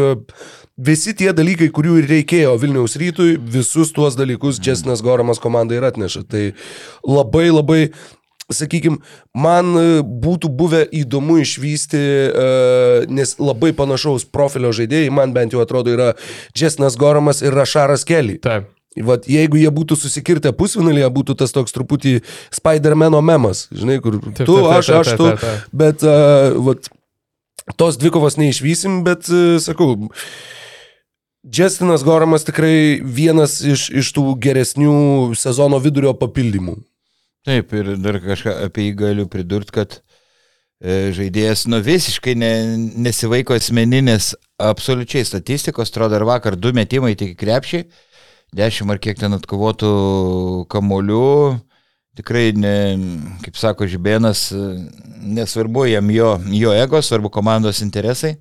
visi tie dalykai, kurių ir reikėjo Vilniaus rytui, visus tuos dalykus Džesinas Goramas komandai ir atneša. Tai labai labai sakykime, man e, būtų buvę įdomu išvysti, uh, nes labai panašaus profilio žaidėjai, man bent jau atrodo, yra Džesnas Goramas ir Rašaras Kelly. Taip. Vat, jeigu jie būtų susikirtę pusvinalyje, būtų tas toks truputį Spider-Mano memas, žinai, kur tu, aš, aš, tu, bet uh, vat, tos dvikovos neišvysim, bet uh, sakau, Justinas Goramas tikrai vienas iš, iš tų geresnių sezono vidurio papildymų. Taip, ir dar kažką apie jį galiu pridurti, kad e, žaidėjas nu visiškai ne, nesivaiko asmeninės absoliučiai statistikos, atrodo, ir vakar du metimai tik į krepšį, dešimt ar kiek ten atkovotų kamolių, tikrai, ne, kaip sako Žibėnas, nesvarbu jam jo, jo ego, svarbu komandos interesai.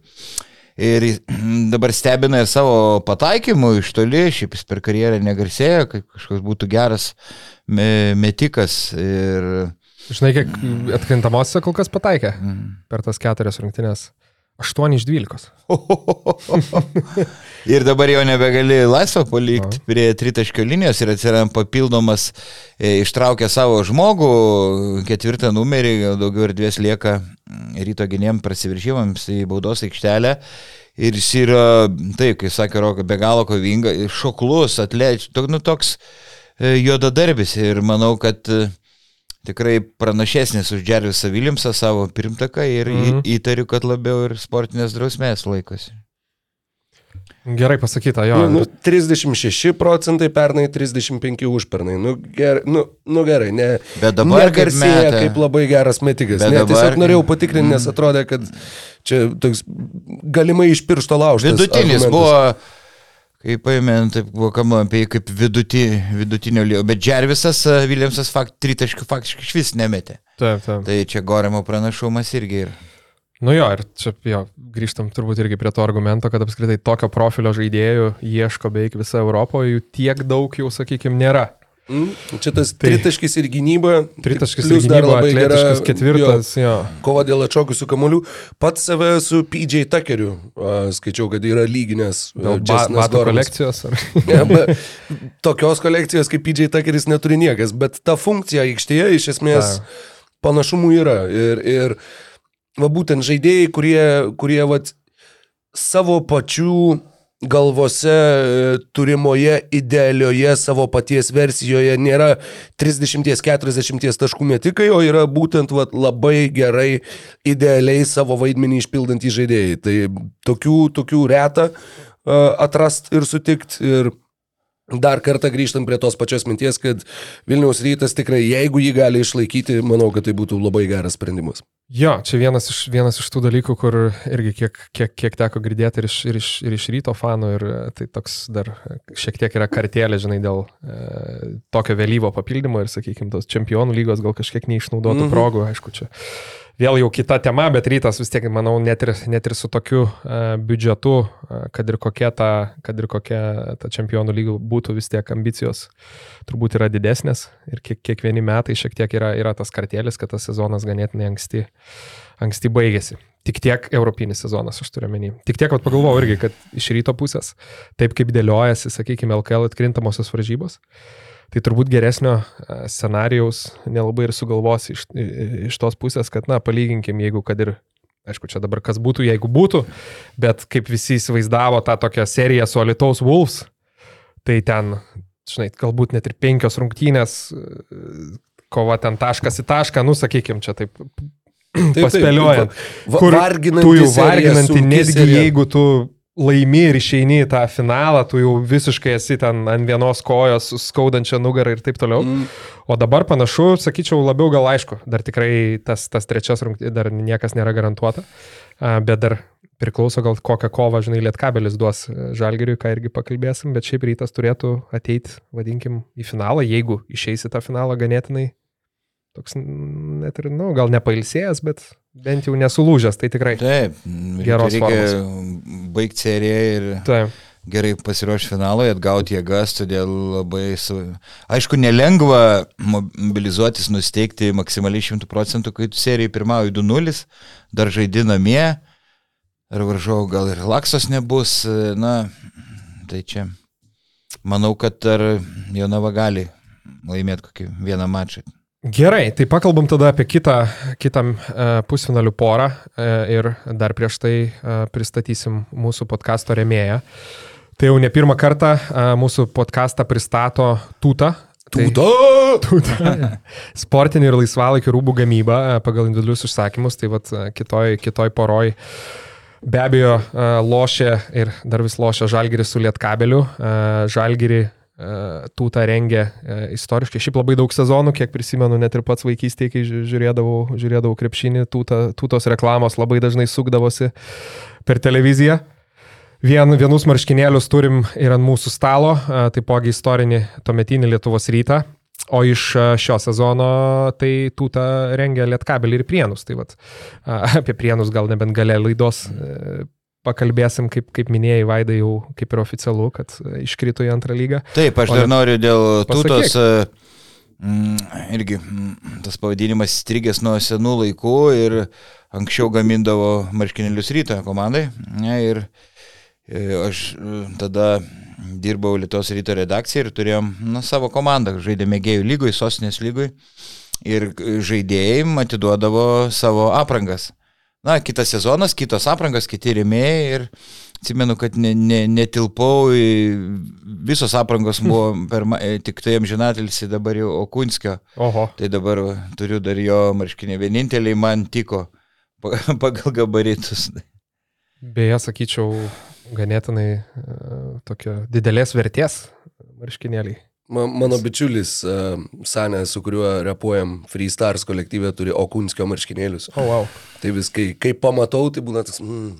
Ir [CLEARS THROAT] dabar stebina ir savo pataikymu iš toli, šiaip jis per karjerą negarsėjo, kaip kažkoks būtų geras me- metikas. Ir Žinai, kiek atkrintamosiose kol kas pataikė Mm. per tas keturias rungtynės. 8 iš 12. [LAUGHS] Ir dabar jau nebegali laisvą palikti prie tritaškio linijos ir atsiranda papildomas, e, ištraukia savo žmogų, ketvirtą numerį, daugiau erdvės lieka mm, ryto gynėjim prasiviržymams į baudos aikštelę. Ir jis yra, taip, kaip sakė Roka, be galo kovinga, šoklus, to, nu, toks e, juodadarbis ir manau, kad e, tikrai pranašesnis už Džervisą Viljamsą savo pirmtaką ir Mhm. mhm. įtariu, kad labiau ir sportinės drausmės laikosi. Gerai pasakyta, jo. Nu, nu, 36 procentai pernai, 35 užpernai. Nu, ger, nu, nu gerai, ne. Bet dabar kaip negarsėja meta. kaip labai geras metikas. Ne, dabar- tiesiog norėjau patikrinti, nes atrodė, kad čia toks galimai iš piršto laužtas. Vidutinis argumentas. buvo, kaip paėmė, taip buvo kalbama apie jį kaip viduti, vidutinio lygio, bet Džervisas, e, Viljamsas fakt, tritaškių faktiškai iš vis nemetė. Taip, taip. Tai čia Goremo pranašumas irgi yra. Nu jo, ir čia jo, grįžtam turbūt irgi prie to argumento, kad apskritai tokio profilio žaidėjų ieško beveik visa Europoje, jų tiek daug jau, sakykime, nėra. Mm, čia tas Tai- tritaškis ir gynyba. Tritaškis ir dar gynyba, labai gera, atletiškas ketvirtas, jo. Jo, kova dėl atšokusių kamolių. Pats save su PJ Tuckeriu a, skaičiau, kad yra lyginęs. Dėl ba batų kolekcijos. Ar... [LAUGHS] Ne, be, tokios kolekcijos kaip PJ Tuckeris neturi niekas, bet ta funkcija aikštėje iš esmės Ta. panašumų yra. Ir, ir va būtent žaidėjai, kurie, kurie va, savo pačių galvose e, turimoje idealioje savo paties versijoje nėra 30-40 taškų metikai, o yra būtent vat, labai gerai, idealiai savo vaidmenį išpildantys žaidėjai. Tai tokių, tokių reta uh, atrast ir sutikt. Ir dar kartą grįžtant prie tos pačios minties, kad Vilniaus rytas tikrai, jeigu jį gali išlaikyti, manau, kad tai būtų labai geras sprendimas. Jo, čia vienas iš, vienas iš tų dalykų, kur irgi kiek, kiek, kiek teko girdėti ir iš, ir, iš, ir iš ryto fanų, ir e, tai toks dar šiek tiek yra kartelė, žinai, dėl e, tokio vėlyvo papildymo ir, sakykime, tos čempionų lygos gal kažkiek neišnaudotų mhm. progų, aišku, čia vėl jau kita tema, bet rytas vis tiek, manau, net ir, net ir su tokiu uh, biudžetu, uh, kad ir kokia ta, kad ir kokia ta čempionų lyga būtų, vis tiek ambicijos turbūt yra didesnės ir kiek, kiekvieni metai šiek tiek yra, yra tas kartėlis, kad tas sezonas ganėtinai anksti, anksti baigėsi. Tik tiek europinis sezonas, aš turiu menį. Tik tiek, kad pagalvojau irgi, kad iš ryto pusės, taip kaip dėliojasi, sakykime, LKL atkrintamosios varžybos, tai turbūt geresnio e, scenarijaus nelabai ir sugalvosi iš, iš tos pusės, kad, na, palyginkim, jeigu kad ir, aišku, čia dabar kas būtų, jeigu būtų, bet kaip visi įsivaizdavo tą tokią seriją su Alitaus Wolves, tai ten žinai, galbūt net ir penkios rungtynės, e, kova ten taškas į tašką, nu sakykim, čia taip Taip, paspėliojant. va- Kur varginanti tu jau serija, varginanti, sunki netgi serija. jeigu tu laimi ir išeini į tą finalą, tu jau visiškai esi ten ant vienos kojos, su skaudančia nugarą ir taip toliau. Mm. O dabar panašu, sakyčiau, labiau gal aišku, dar tikrai tas, tas trečias rungtynės dar niekas nėra garantuota, bet dar priklauso gal kokią kovą, žinai, lietkabelis duos e, žalgeriui, ką irgi pakalbėsim, bet šiaip rytas turėtų ateiti, vadinkim, į finalą, jeigu išeisi tą finalą ganėtinai. Toks net ir, nu, gal nepailsėjęs, bet bent jau nesulūžęs, tai tikrai. Taip, Geros reikia baigti seriją ir Taip. gerai pasiruošti finalui, atgauti jėgas, todėl labai, su... aišku, nelengva mobilizuotis, nusteikti maksimaliai 100 procentų, kai tu serijai pirmauji 2-0, dar žaidi namie, ar varžovų gal ir laksos nebus, na, tai čia manau, kad dar Jonava gali laimėti kokį vieną mačą. Gerai, tai pakalbam tada apie kitą, kitą uh, pusfinalių porą uh, ir dar prieš tai uh, pristatysim mūsų podkasto remėją. Tai jau ne pirmą kartą mūsų podcastą pristato Tūta. Tai, Tūta! Tūta. [LAUGHS] Sportinį ir laisvalaikį rūbų gamybą pagal individualius užsakymus. Tai vad kitoj, kitoj poroj. Be abejo, lošia ir dar vis lošia Žalgiris su Lietkabeliu. Uh, Žalgiri Tūta rengia e, istoriškai. Šiaip labai daug sezonų, kiek prisimenu, net ir pats vaikystėje, kai ži- žiūrėdavau, žiūrėdavau krepšinį, tūta, tūtos reklamos labai dažnai sukdavosi per televiziją. Vien, vienus marškinėlius turim ir ant mūsų stalo, e, taipogi istorinį tuometinį Lietuvos rytą. O iš e, šio sezono tai tūta rengia Lietkabelį ir Prienus. Tai vat, [LAUGHS] apie Prienus gal nebent gale laidos e, pakalbėsim, kaip, kaip minėjai, Vaidai jau kaip ir oficialu, kad e, iškrito į antrą lygą. Taip, aš O dar noriu dėl tūtos. e, mm, Irgi mm, tas pavadinimas strigęs nuo senų laikų ir anksčiau gamindavo marškinėlius ryto komandai. Ne, ir e, aš tada dirbau Lietuvos ryto redakciją ir turėjom na, savo komandą, žaidėme gėjų lygui, sostinės lygui. Ir žaidėjai atiduodavo savo aprangas. Na, kitas sezonas, kitos aprangas, kiti rėmėjai ir atsimenu, kad ne, ne, netilpau, į- visos aprangos [LAUGHS] buvo per, tik tai amžinatilsi dabar jau Okunskio, Oho. tai dabar turiu dar jo marškinį, vieninteliai man tiko pa- [LAUGHS] pagal gabaritus. Beje, sakyčiau, ganėtinai e, tokio didelės vertės marškinėliai. Ma, mano bičiulis uh, Sanė, su kuriuo repuojam Free Stars kolektyvė, turi Okunskio marškinėlius. O, oh, wow. Tai vis, kai, pamatau, tai būna tas... Mm,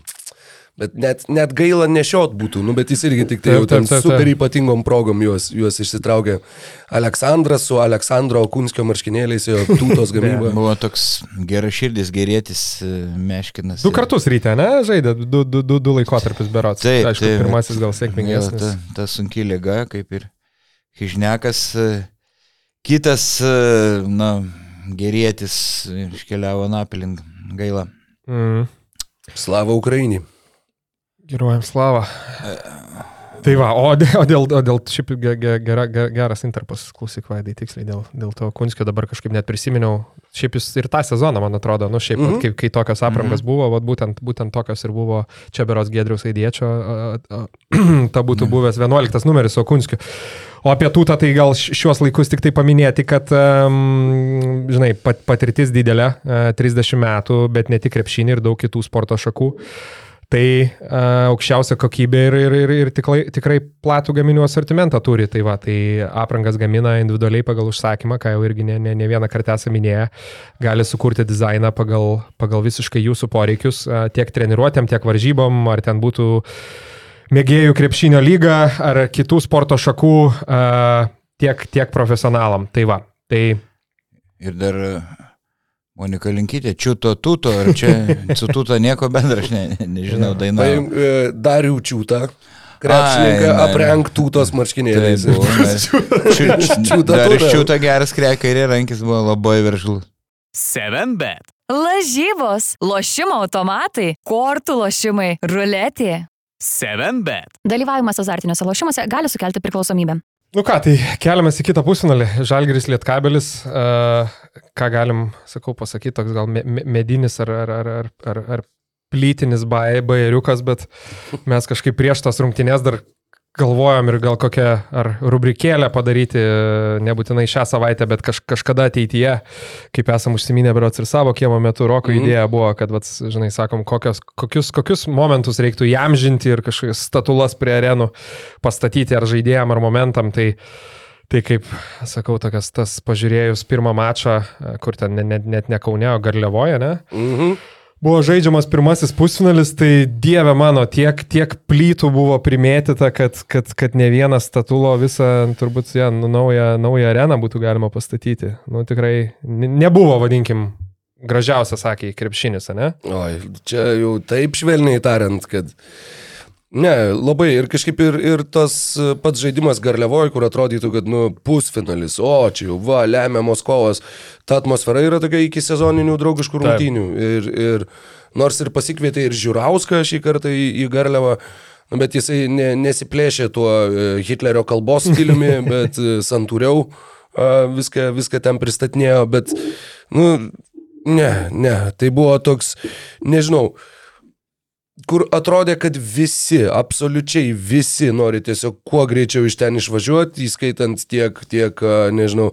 bet net, net gaila nešiot būtų, nu, bet jis irgi tik tai jau ten super ypatingom progom juos, juos išsitraukė. Aleksandras su Aleksandro Okunskio marškinėliais, jo tūtos [LAUGHS] gamyba. Buvo toks geras širdis, gerėtis e, meškinas. Du kartus ryte, ne? Žaidė, du, du, du, du laikotarpius berots. Taip, Aišku, taip. pirmasis gal sėkmingesnis. ta, ta sunki lyga, kaip ir Hižnekas. e, Kitas, e, na, gerėtis iškeliavo Napilink. Gaila. Mm. Slava Ukrainį. Geruojam slavą. Tai va, o dėl, o dėl, o dėl šiaip ge- ge- gera, ge- geras interpas, klausyk vaidai tiksliai, dėl, dėl to Kunskio dabar kažkaip net prisiminiau, šiaip jis ir tą sezoną, man atrodo, nu šiaip, mm Mhm. -hmm. kai, kai tokios aprangos mm -hmm. buvo, vat, būtent, būtent tokios ir buvo čia beros Gedriaus Aidiečio, [CLEARS THROAT] ta būtų buvęs 11 numeris, o Kunskio. O apie tūtą tai gal šiuos laikus tik tai paminėti, kad, um, žinai, pat, patirtis didelė, uh, 30 metų, bet ne tik krepšinį ir daug kitų sporto šakų. Tai uh, aukščiausia kokybė ir, ir, ir, ir tikrai, tikrai platų gaminių asortimentą turi. Tai va, tai aprangas gamina individualiai pagal užsakymą, ką jau irgi ne, ne, ne vieną kartą esame minėję. Gali sukurti dizainą pagal, pagal visiškai jūsų poreikius, uh, tiek treniruotėm, tiek varžybom, ar ten būtų mėgėjų krepšinio lyga, ar kitų sporto šakų, uh, tiek, tiek profesionalam. Tai va, tai Ir dar Monika Linkytė, čiuto tuto, ar čia [LAUGHS] su tuto nieko bendra, aš ne, ne, nežinau, daina. Paim, e, Darių čiūtą, krepšininką tūtos marškinėliais. Tai Čiuta Dar iš čiūto geras krek, kairė rankis buvo labai veržlus. 7bet. Lažybos, lošimo automatai, kortų lošimai, ruletė. 7bet. Dalyvavimas azartiniuose lošimuose gali sukelti priklausomybę. Nu ką, tai keliamės į kitą pusfinalį. Žalgeris Lietkabelis. Uh, ką galim, sakau, pasakyti, toks gal me me- medinis ar, ar, ar, ar, ar, ar plytinis bai- bajeriukas, bet mes kažkaip prieš tas rungtynės dar galvojom ir gal kokią ar rubrikėlę padaryti, nebūtinai šią savaitę, bet kaž, kažkada ateityje, kaip esam užsiminę, berots ir savo kiemo metu, Roko mm. idėja buvo, kad, vat, žinai, sakom, kokios, kokius, kokius momentus reiktų jam žinti ir kažkokias statulas prie arenų pastatyti ar žaidėjam, ar momentam. Tai, Tai kaip, sakau, tokias tas pažiūrėjus pirmą mačą, kur ten net, net ne Kaune, o Garliavoje, ne? Mhm. Buvo žaidžiamas pirmasis pusfinalis, tai dieve mano, tiek, tiek plytų buvo primėtyta, kad, kad, kad ne vienas statulo visą, turbūt, ja, nu, naują, naują areną būtų galima pastatyti. Nu, tikrai nebuvo, vadinkim, gražiausias, sakė, krepšinis, ne? Oi, čia jau taip švelniai tariant, kad Ne, labai. Ir kažkaip ir, ir tas pats žaidimas Garliavoje, kur atrodytų, kad, nu, pusfinalis, o čia jau, va, lemia Moskovas, ta atmosfera yra tokia iki sezoninių draugiškų rungtynių. Ir, ir nors ir pasikvietė ir Žiūrauską šį kartą į, į Garliavą, nu, bet jisai ne, nesiplėšė tuo e, Hitlerio kalbos stiliumi, [LAUGHS] bet e, santūriau viską, viską ten pristatinėjo, bet, nu, ne, ne, tai buvo toks, nežinau, kur atrodė, kad visi, absoliučiai visi nori tiesiog kuo greičiau iš ten išvažiuoti, įskaitant tiek, tiek, nežinau,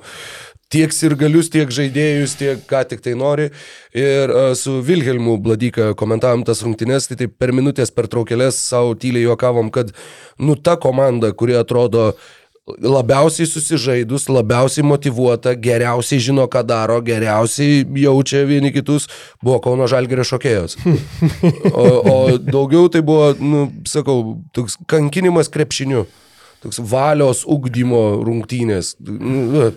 tiek ir galius, tiek žaidėjus, tiek ką tik tai nori. Ir su Vilhelmu Bladyka komentavom tas rungtynes, tai taip per minutės per traukelės savo tyliai juokavom, kad nu ta komanda, kuri atrodo labiausiai susižaidus, labiausiai motivuota, geriausiai žino, ką daro, geriausiai jaučia vieni kitus, buvo Kauno Žalgerio šokėjos. [LAUGHS] O, o daugiau tai buvo, nu, sakau, toks kankinimas krepšiniu. Toks valios ugdymo rungtynės. Nu,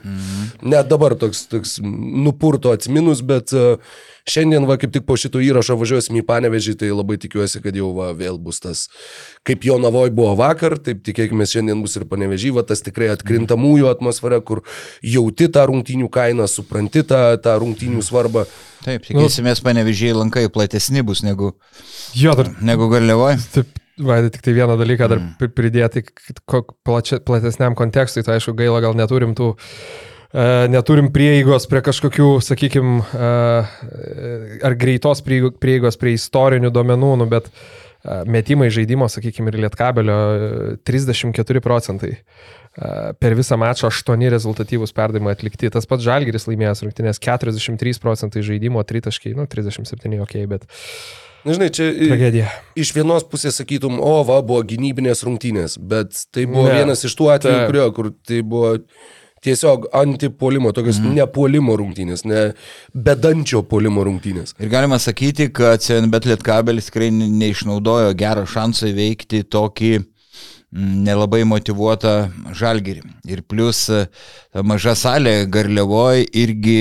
net dabar toks, toks nupurto atsiminus, bet uh, Šiandien, va, kaip tik po šito įrašo važiuosim į Panevežį, tai labai tikiuosi, kad jau va, vėl bus tas, kaip jo navoj buvo vakar, taip tikėkime, šiandien bus ir Panevežį, va, tas tikrai atkrintamųjų atmosfera, kur jauti tą rungtynių kainą, supranti tą, tą rungtynių svarbą. Taip, tikisimės nu, Panevežį lankai platesni bus negu, jo, dar, negu Garliavoje. Taip, Vaidai, tik tai vieną dalyką dar mm. pridėti plačia, platesniam kontekstui, tai aišku, gaila, gal neturim tų E, neturim prieigos prie kažkokių, sakykime, ar greitos prieigos prie istorinių duomenų, nu, bet e, metimai žaidimo, sakykime, ir lietkabelio 34 e, procentai. Per visą mačą 8 rezultatyvūs perdavimai atlikti. Tas pats Žalgiris laimėjęs rungtynės 43 procentai žaidimo, 3 taškai, nu 37 ok, bet... Na, žinai, čia Tragedija. iš vienos pusės sakytum, o, va, buvo gynybinės rungtynės, bet tai buvo ne, vienas iš tų atvejų, ta... kurio, kur tai buvo tiesiog antipolimo, tokios mm. nepolimo rungtynės, ne bedančio polimo rungtynės. Ir galima sakyti, kad CNBet Lietkabelis tikrai neišnaudojo gerą šansą įveikti tokį mm, nelabai motivuotą žalgerį. Ir plus e, maža salė Garliavoje irgi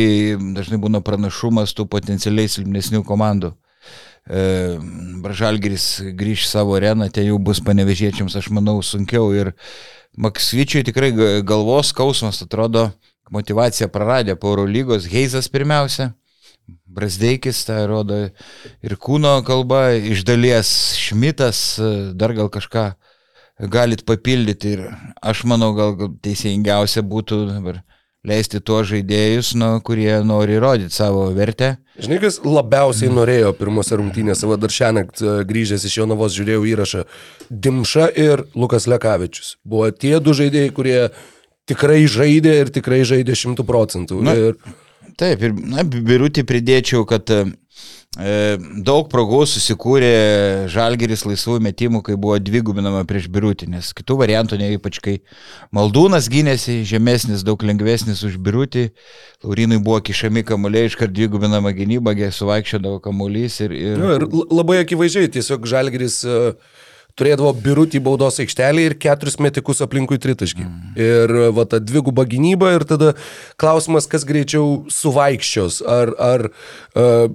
dažnai būna pranašumas tų potencialiai silpnesnių komandų. E, Žalgeris grįž savo areną, ten jau bus panevežėčiams, aš manau, sunkiau. Ir Maksvyčiui tikrai galvos skausmas, atrodo, motivacija praradė po Euro lygos, Heizas pirmiausia, Brasdeikis, tai rodo ir kūno kalba, iš dalies Šmitas, dar gal kažką galit papildyti ir aš manau, gal teisingiausia būtų dabar leisti tuos žaidėjus, nu, kurie nori rodyti savo vertę. Žinai, kas labiausiai norėjo pirmose rungtynėse, va dar šiandien e, grįžęs iš Jonavos žiūrėjau įrašą, Dimša ir Lukas Lekavičius. Buvo tie du žaidėjai, kurie tikrai žaidė ir tikrai žaidė šimtų procentų. Na, ir... Taip, ir na, birutį pridėčiau, kad daug progų susikūrė Žalgeris laisvų metimų, kai buvo dvigubinama prieš Birutį, nes kitų variantų ne ypač kai Maldūnas gynėsi, žemesnis, daug lengvesnis už Birutį, Laurinui buvo kišami kamuoliai, iškart dvigubinama gynyba, suvaikščiodavo kamuolys ir... ir... Nu, ir labai akivaizdžiai, tiesiog Žalgeris uh, turėdavo birutį baudos aikštelį ir keturis metikus aplinkui tritaškį. Mm. Ir va ta dviguba gynyba ir tada klausimas, kas greičiau suvaikščios, ar... ar uh,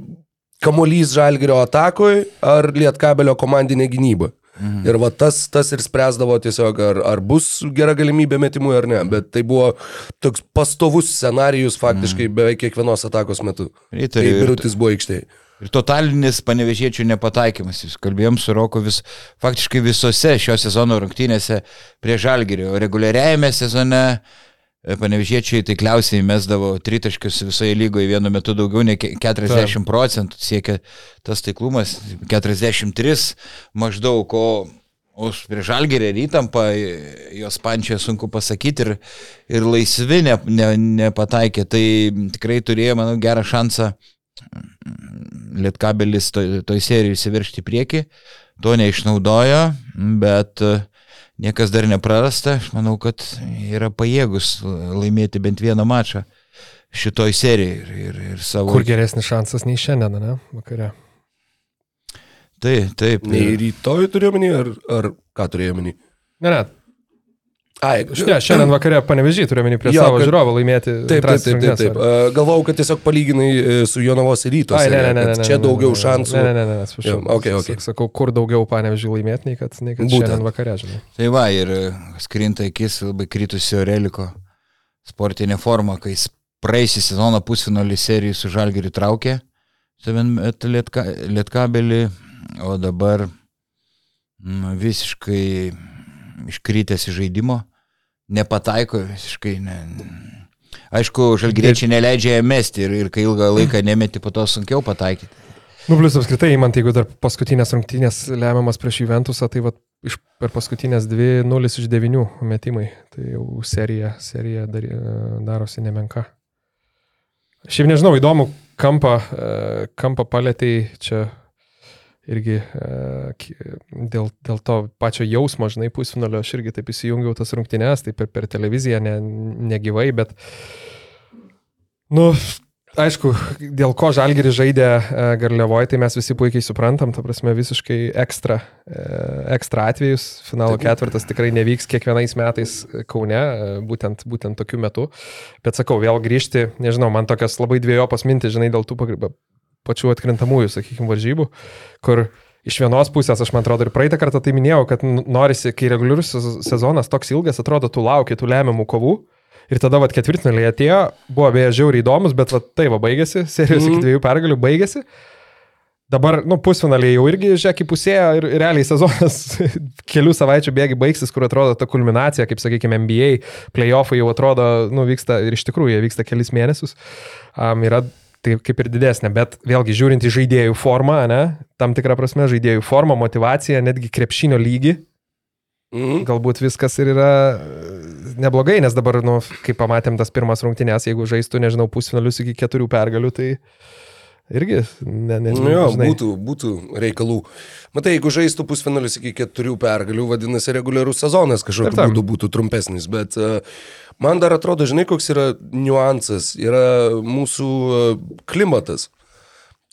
kamuolys žalgerio atakoj ar lietkabelio komandinė gynyba. Mhm. Ir va tas, tas ir spręsdavo tiesiog, ar, ar bus gera galimybė metimui ar ne, bet tai buvo toks pastovus scenarijus faktiškai mhm. beveik kiekvienos atakos metu. Tai Birutis buvo aikštėje. Ir totalinis panevežėčių nepataikymas. Jūs kalbėjom su Roku vis, faktiškai visose šio sezono rungtynėse prie Žalgerio. Reguliariajame sezone E, panevežiečiai taikliausiai mesdavo tritaškius visoje lygoje vienu metu daugiau nei 40 procentų siekia tas taiklumas, 43 maždaug, o, O prie žalgerį ir įtampą, jos pančia sunku pasakyti ir, ir laisvi ne, ne, nepataikė. Tai tikrai turėjo, manau, gerą šansą Lietkabelis toj, toj serijoje įsiveršti į priekį. To neišnaudojo, bet e, niekas dar neprarasta. Aš manau, kad yra pajėgus laimėti bent vieną mačą šitoj serijai. Ir, ir, ir savo... Kur geresnis šansas nei šiandien, ne? Vakare. Taip, taip. Nei rytoj turėjau menį, ar, ar ką turėjau menį? Ne, ne. Ai, Ne, šiandien vakare panevežį turėjome prie Jo, savo kad- žiūrovą laimėti. Taip, taip, taip, taip, taip. E, Galvojau, kad tiesiog palyginai e, su Jonavos ryto. Ai, ne, ne, ne, ne, ne, Čia daugiau šansų. Ne, ne, ne, ne, atsiprašau. Jo, okay, okay. Sak- Sakau, kur daugiau panevežių laimėti, nei kad, nei kad Būtent. šiandien vakare, žinai. Tai va, ir e, skrinta akis labai kritusio reliko sportinė forma, kai praeisį sezoną pusfinalį serijų su Žalgiriu traukė, savin lietka, lietkabelį, o dabar mm, visiškai iškritęs iš žaidimo, nepataiko visiškai. Ne. Aišku, žalgiriečiai neleidžia ją mesti ir, ir kai ilgą laiką nemeti, po to sunkiau pataikyti. Nu, plus apskritai, man tai jeigu dar paskutinės rungtynės lemiamas prieš Juventusą, tai va, iš, per paskutinės dvi 0 iš 9 metimai. Tai jau serija, serija dar, darosi nemenka. Šiaip nežinau, įdomu, kampą, e, kampą palėtai čia irgi e, dėl, dėl to pačio jausmo, žinai, pusfinalio aš irgi taip įsijungiau tas rungtynės, tai per, per televiziją, ne, negyvai, bet, nu, aišku, dėl ko Žalgiris žaidė e, Garliavoje, tai mes visi puikiai suprantam, ta prasme visiškai ekstra, e, ekstra atvejus. Finalo ketvirtas tikrai nevyks kiekvienais metais Kaune, būtent, būtent tokiu metu. Bet sakau, vėl grįžti, nežinau, man tokios labai dviejopos mintis, žinai, dėl tų pagri- pačių atkrintamųjų, sakykime, varžybų, kur iš vienos pusės, aš man atrodo, ir praeitą kartą tai minėjau, kad norisi, kai reguliarus sez- sezonas toks ilgas, atrodo, tu lauki tų lemiamų kovų. Ir tada, vad, ketvirtfinaliai atėjo, buvo beje žiauriai įdomus, bet, vad, tai va, baigėsi, [LAUGHS] serijos mm. iki dviejų pergalių baigėsi. Dabar, nu, pusfinaliai jau irgi, žiūrėk, įpusėjo ir ir realiai sezonas [LAUGHS] kelių savaičių bėgi baigsis, kur atrodo ta kulminacija, kaip, sakykime, NBA, playoffai jau atrodo, nu, vyksta ir iš tikrųjų jie vyksta kelis mėnesius. Um, yra tai kaip ir didesnė, bet vėlgi žiūrint į žaidėjų formą, ne, tam tikrą prasme žaidėjų formą, motivaciją, netgi krepšinio lygį, Mhm. galbūt viskas ir yra e, neblogai, nes dabar, nu, kai pamatėm tas pirmas rungtynės, jeigu žaistų, nežinau, pusfinalius iki keturių pergalių, tai irgi, ne, nežinau, Nu jo, žinai. būtų, būtų reikalų. Matai, jeigu žaistų pusfinalius iki keturių pergalių, vadinasi, reguliarus sezonas kažkokiu būdu būtų trumpesnis. Bet uh, man dar atrodo, žinai, koks yra niuansas, yra mūsų uh, klimatas.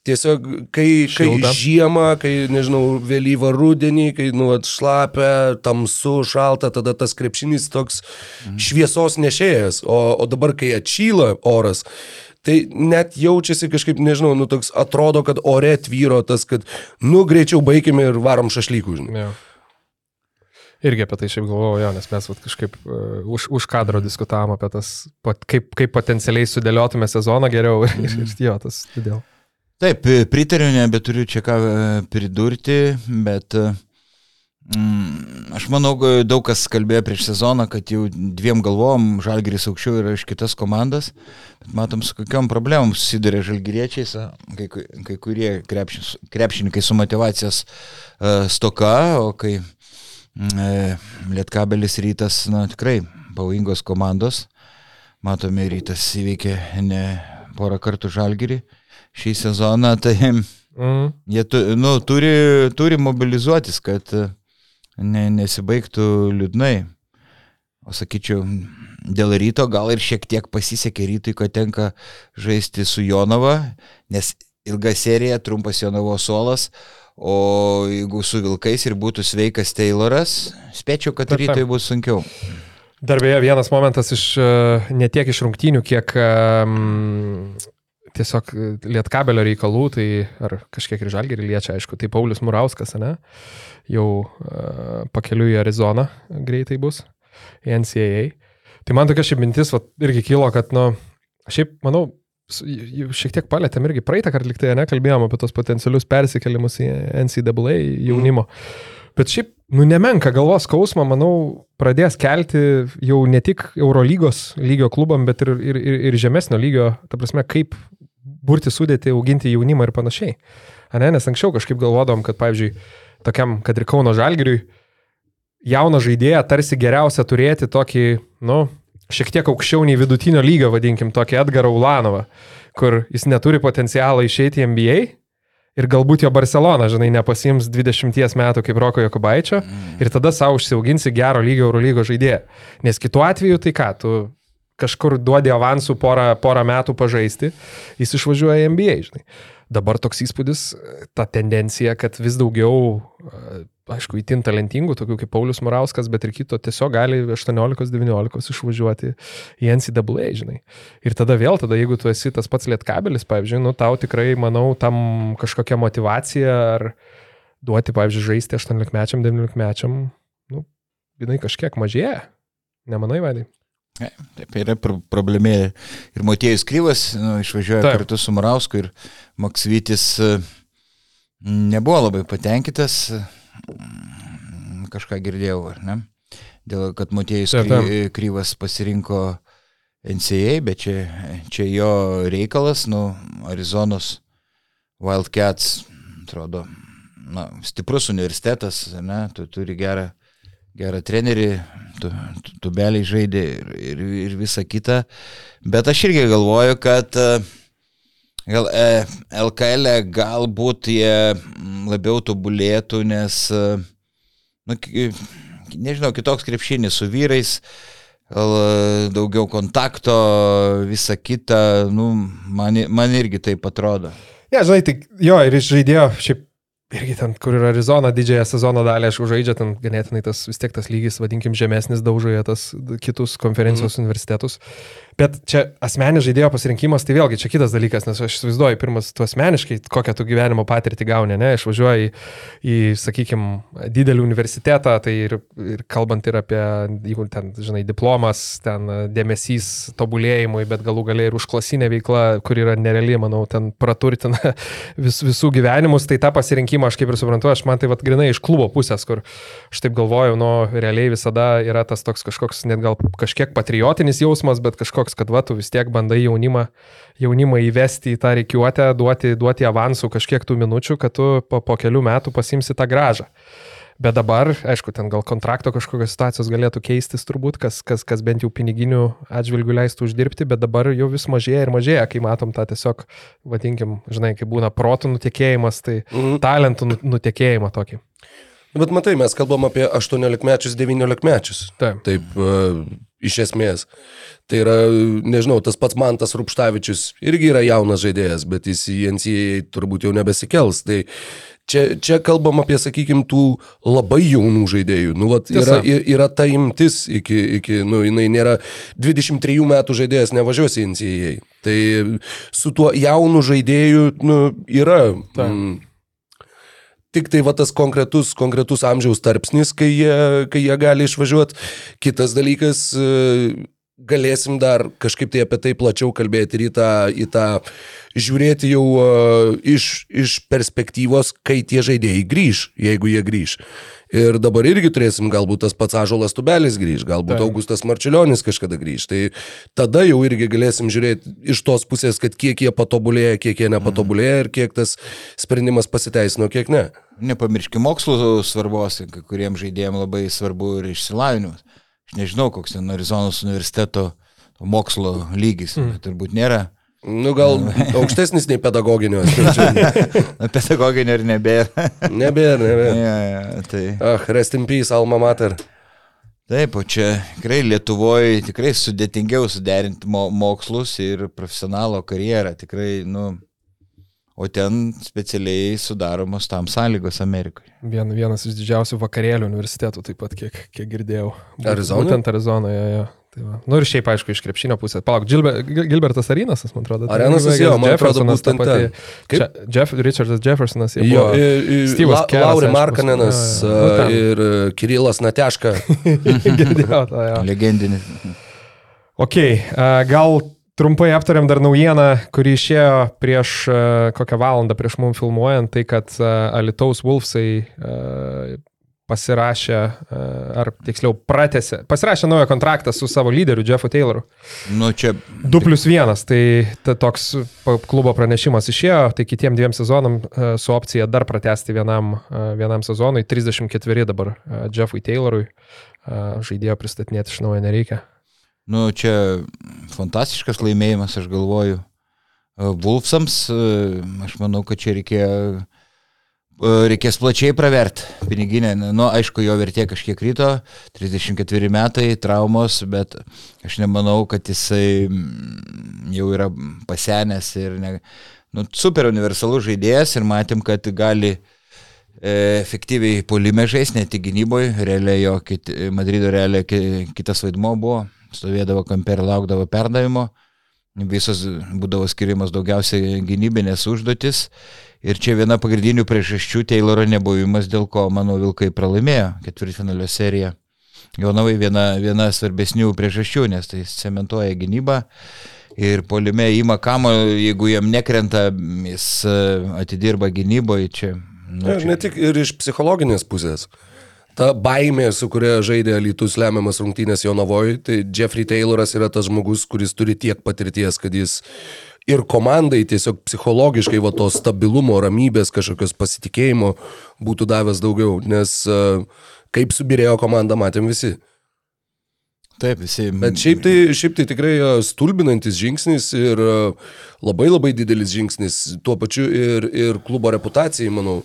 Tiesiog, kai, kai Šilta. žiemą, kai, nežinau, vėlyvą rudenį, kai, nu, vat, šlapia, tamsu, šalta, tada tas krepšinis toks šviesos nešėjas. O, o dabar, kai atšyla oras, tai net jaučiasi kažkaip, nežinau, nu, toks atrodo, kad ore tvyro tas, kad, nu, greičiau baigime ir varom šašlykų, žinai. Jo. Irgi apie tai šiaip galvojau, jo, nes mes vat, kažkaip uh, už, už kadro diskutavom apie tas, pat, kaip, kaip potencialiai sudėliotume sezoną geriau ir, [LAUGHS] ir, ir jo, tas todėl. Taip, pritariu, nebeturiu čia ką e, pridurti, bet e, mm, aš manau, daug kas kalbėjo prieš sezoną, kad jau dviem galvom Žalgiris aukščiau yra iš kitas komandas, bet matom, su kokiam problemom susiduria Žalgiriečiais, a, kai, kai kurie krepšininkai su motivacijos uh, stoka, o kai e, Lietkabelis rytas, na tikrai pavojingos komandos, matome, rytas įveikė ne porą kartų Žalgirį šį sezoną, [LAUGHS] tai Mm. jie tu, nu, turi, turi mobilizuotis, kad e, ne, nesibaigtų liūdnai. O sakyčiau, dėl ryto gal ir šiek tiek pasisekė rytui, kad tenka žaisti su Jonava, nes ilga serija, trumpas Jonavo suolas, o jeigu su Vilkais ir būtų sveikas Tayloras, spėčiau, kad rytoj bus sunkiau. Dar beje, vienas momentas iš, e, ne tiek iš rungtynių, kiek um, tiesiog e, lietkabelio reikalų, tai ar kažkiek ir žalgerį liečia, aišku, tai Paulius Murauskas, ne, jau uh, pakeliu į Arizoną greitai bus, į NCAA. Tai man tokia šiaip mintis, va, irgi kilo, kad, nu, šiaip, manau, šiek tiek palėtėm irgi praeitą kartą liktai, nekalbėjom apie tos potencialius persikelimus į NCAA jaunimo. Mm. Bet šiaip, nu, nemenka galvos skausmą, manau, pradės kelti jau ne tik Eurolygos lygio klubam, bet ir, ir, ir, ir žemesnio lygio, ta prasme, kaip burti sudėti, auginti jaunimą ir panašiai. A ne, nes anksčiau kažkaip galvodom, kad, pavyzdžiui, tokiam, kad ir Kauno Žalgiriui, jauną žaidėją tarsi geriausia turėti tokį, nu, šiek tiek aukščiau nei vidutinio lygio, vadinkim, tokį Edgarą Ulanovą, kur jis neturi potencialą išeiti į NBA. Ir galbūt jo Barcelona, žinai, nepasims 20 metų kaip Roko Jokubaičio mm. ir tada savo užsiauginsi gero lygio Eurolygo žaidėją. Nes kitu atveju tai ką, tu kažkur duodi avansų porą, porą metų pažaisti, jis išvažiuoja į NBA, žinai. Dabar toks įspūdis, ta tendencija, kad vis daugiau aišku, įtin talentingų, tokių kaip Paulius Morauskas, bet ir kito, tiesiog gali 18-19 išvažiuoti į NCAA, žinai. Ir tada vėl, tada jeigu tu esi tas pats lietkabelis, pavyzdžiui, nu tau tikrai, manau, tam kažkokia motivacija ar duoti, pavyzdžiui, žaisti 18-mečiam, 19-mečiam, nu, jinai kažkiek mažėja. Nemanai, Vaidai? Taip, yra problemė. Ir Motiejus Kryvas nu, išvažiuoja Taip. kartu su Morausku ir Maksvytis e, nebuvo labai patenkintas kažką girdėjau, ar ne? Dėl, kad Motiejus kry, Kryvas pasirinko NCA, bet čia, čia jo reikalas, nu, Arizonos Wildcats, atrodo, na, stiprus universitetas, ne, tu turi gerą, gerą trenerį, tu, tu, tu beliai žaidė ir, ir, ir visa kita, bet aš irgi galvoju, kad gal LKL e galbūt jie labiau tobulėtų, nes, nu, nežinau, kitoks krepšinis su vyrais, daugiau kontakto, visa kita, nu, man, man irgi taip atrodo. Ne, ja, žinai, tai jo, ir iš žaidėjo, šiaip irgi ten, kur yra Arizona, didžiąją sezono dalį, aišku, žaidžia ten ganėtinai tas vis tiek tas lygis, vadinkim, žemesnis daužoje tas kitus konferencijos mm. universitetus. Bet čia asmenis žaidėjo pasirinkimas, tai vėlgi čia kitas dalykas, nes aš įsivaizduoju, pirmas, tu asmeniškai, kokią tu gyvenimo patirtį gauni, ne, išvažiuoji į, į sakykime, didelį universitetą, tai ir, ir kalbant ir apie, jeigu ten, žinai, diplomas, ten dėmesys tobulėjimui, bet galų galiai ir užklasinė veikla, kur yra nereali, manau, ten praturtina [LAUGHS] vis, visų gyvenimus, tai tą pasirinkimą aš kaip ir suprantu, aš man tai vad grinai iš klubo pusės, kur aš taip galvoju, nu, realiai visada yra tas toks kažkoks, net gal kažkiek patriotinis jausmas, bet kažkoks toks, kad va, tu vis tiek bandai jaunimą, jaunimą įvesti į tą reikiuotę, duoti, duoti avansų kažkiek tų minučių, kad tu po, po kelių metų pasimsi tą gražą. Bet dabar, aišku, ten gal kontrakto kažkokios situacijos galėtų keistis turbūt, kas, kas, kas bent jau piniginių atžvilgių leistų uždirbti, bet dabar jau vis mažėja ir mažėja, kai matom tą tiesiog, vadinkim, žinai, kai būna protų nutekėjimas, tai mhm. talentų nu, nutekėjimą tokį. Bet matai, mes kalbam apie 18 mečius, 19 mečius. Taip. Taip, uh, iš esmės. Tai yra, nežinau, tas pats Mantas Rupštavičius irgi yra jaunas žaidėjas, bet jis į NCAA turbūt jau nebesikels. Tai čia, čia kalbam apie, sakykime, tų labai jaunų žaidėjų. Nu, vat, yra, yra ta imtis iki, iki, nu, jinai nėra 23 metų žaidėjas, nevažiuosi į NCAA. Tai su tuo jaunu žaidėju, nu, yra. Ta. Mm, Tik tai va tas konkretus, konkretus amžiaus tarpsnis, kai jie, kai jie gali išvažiuoti. Kitas dalykas, e, galėsim dar kažkaip tai apie tai plačiau kalbėti ir į tą, į tą žiūrėti jau uh, iš, iš perspektyvos, kai tie žaidėjai grįž, jeigu jie grįž. Ir dabar irgi turėsim, galbūt tas pats Ažolas Tubelis grįž, galbūt tai. Augustas Marčiulionis kažkada grįž. Tai tada jau irgi galėsim žiūrėti iš tos pusės, kad kiek jie patobulėja, kiek jie nepatobulėja ir kiek tas sprendimas pasiteisino, kiek ne. Nepamirškime mokslo svarbos, kuriems žaidėjams labai svarbu ir išsilavinimas. Aš nežinau, koks ten Arizonos universiteto mokslo lygis, mm. bet turbūt nėra. Nu, gal [LAUGHS] aukštesnis nei pedagoginio. [LAUGHS] pedagoginio ir nebėra. [LAUGHS] nebėra, nebėra. Ja, ja, tai. Ach, rest in peace, alma mater. Taip, o čia tikrai Lietuvoje tikrai sudėtingiau suderinti mo mokslus ir profesionalo karjerą. Tikrai, nu, o ten specialiai sudaromos tam sąlygos Amerikoje. Vien, vienas iš didžiausių vakarėlių universitetų, taip pat, kiek, kiek girdėjau. Arizonoje? Būtent Arizonoje, jo. Tai va. nu ir šiaip, aišku, iš krepšinio pusės. Palauk, Gilber, Gilbertas Arenas, man atrodo. Tai Arenas, jo, man atrodo, būtent ten. Kaip? Jeff, Richardas Jeffersonas. Jo, Steve'as La, Lauri Markanenas ja, ja. ir Kirilas Nateška. [LAUGHS] Girdėjau tą, jo. Legendinis. Ok, gal Trumpai aptariam dar naujieną, kuri išėjo prieš uh, kokią valandą prieš mum filmuojant, tai kad uh, Alitaus Wolfsai uh, pasirašė, e, ar tiksliau pratęsė, pasirašė naują kontraktą su savo lyderiu Jeffu Tayloru. Nu, čia 2 plus 1, tai ta, toks klubo pranešimas išėjo, tai kitiem dviem sezonam e, su opcija dar pratesti vienam, e, vienam sezonui, 34 dabar e, Jeffui Taylorui, e, žaidėjo pristatinėti iš naujo nereikia. Nu, čia fantastiškas laimėjimas, aš galvoju. E, Wolfsams, e, aš manau, kad čia reikėjo, e, reikės plačiai praverti piniginę. Nu, aišku, jo vertė kažkiek ryto, 34 metai, traumos, bet aš nemanau, kad jisai jau yra pasenęs ir ne, nu, super universalus žaidėjas ir matėm, kad gali e, efektyviai polime žaisti, ne tik gynyboje, realiai jo kiti, Madrido realiai ki- kitas vaidmo buvo, stovėdavo kampe ir laukdavo perdavimo, visos būdavo skirimas daugiausiai gynybinės užduotis ir čia viena pagrindinių priežasčių Tayloro nebuvimas, dėl ko, manau, Vilkai pralaimėjo ketvirtfinalio seriją. Jonavai viena, viena svarbesnių priežasčių, nes tai cementuoja gynybą ir polime įma kamo, jeigu jam nekrenta, jis e, atidirba gynyboje čia. Nu, Ir ne tik ir iš psichologinės pusės. Ta baimė, su kuria žaidė Lytus lemiamas rungtynės Jonavoje, tai Jeffrey Tayloras yra tas žmogus, kuris turi tiek patirties, kad jis ir komandai tiesiog psichologiškai va to stabilumo, ramybės, kažkokios pasitikėjimo būtų davęs daugiau, nes e, kaip subirėjo komanda, matėm visi. Taip, visi. Bet šiaip tai, šiaip tai tikrai e, stulbinantis žingsnis ir e, labai labai didelis žingsnis tuo pačiu ir, ir klubo reputacijai, manau,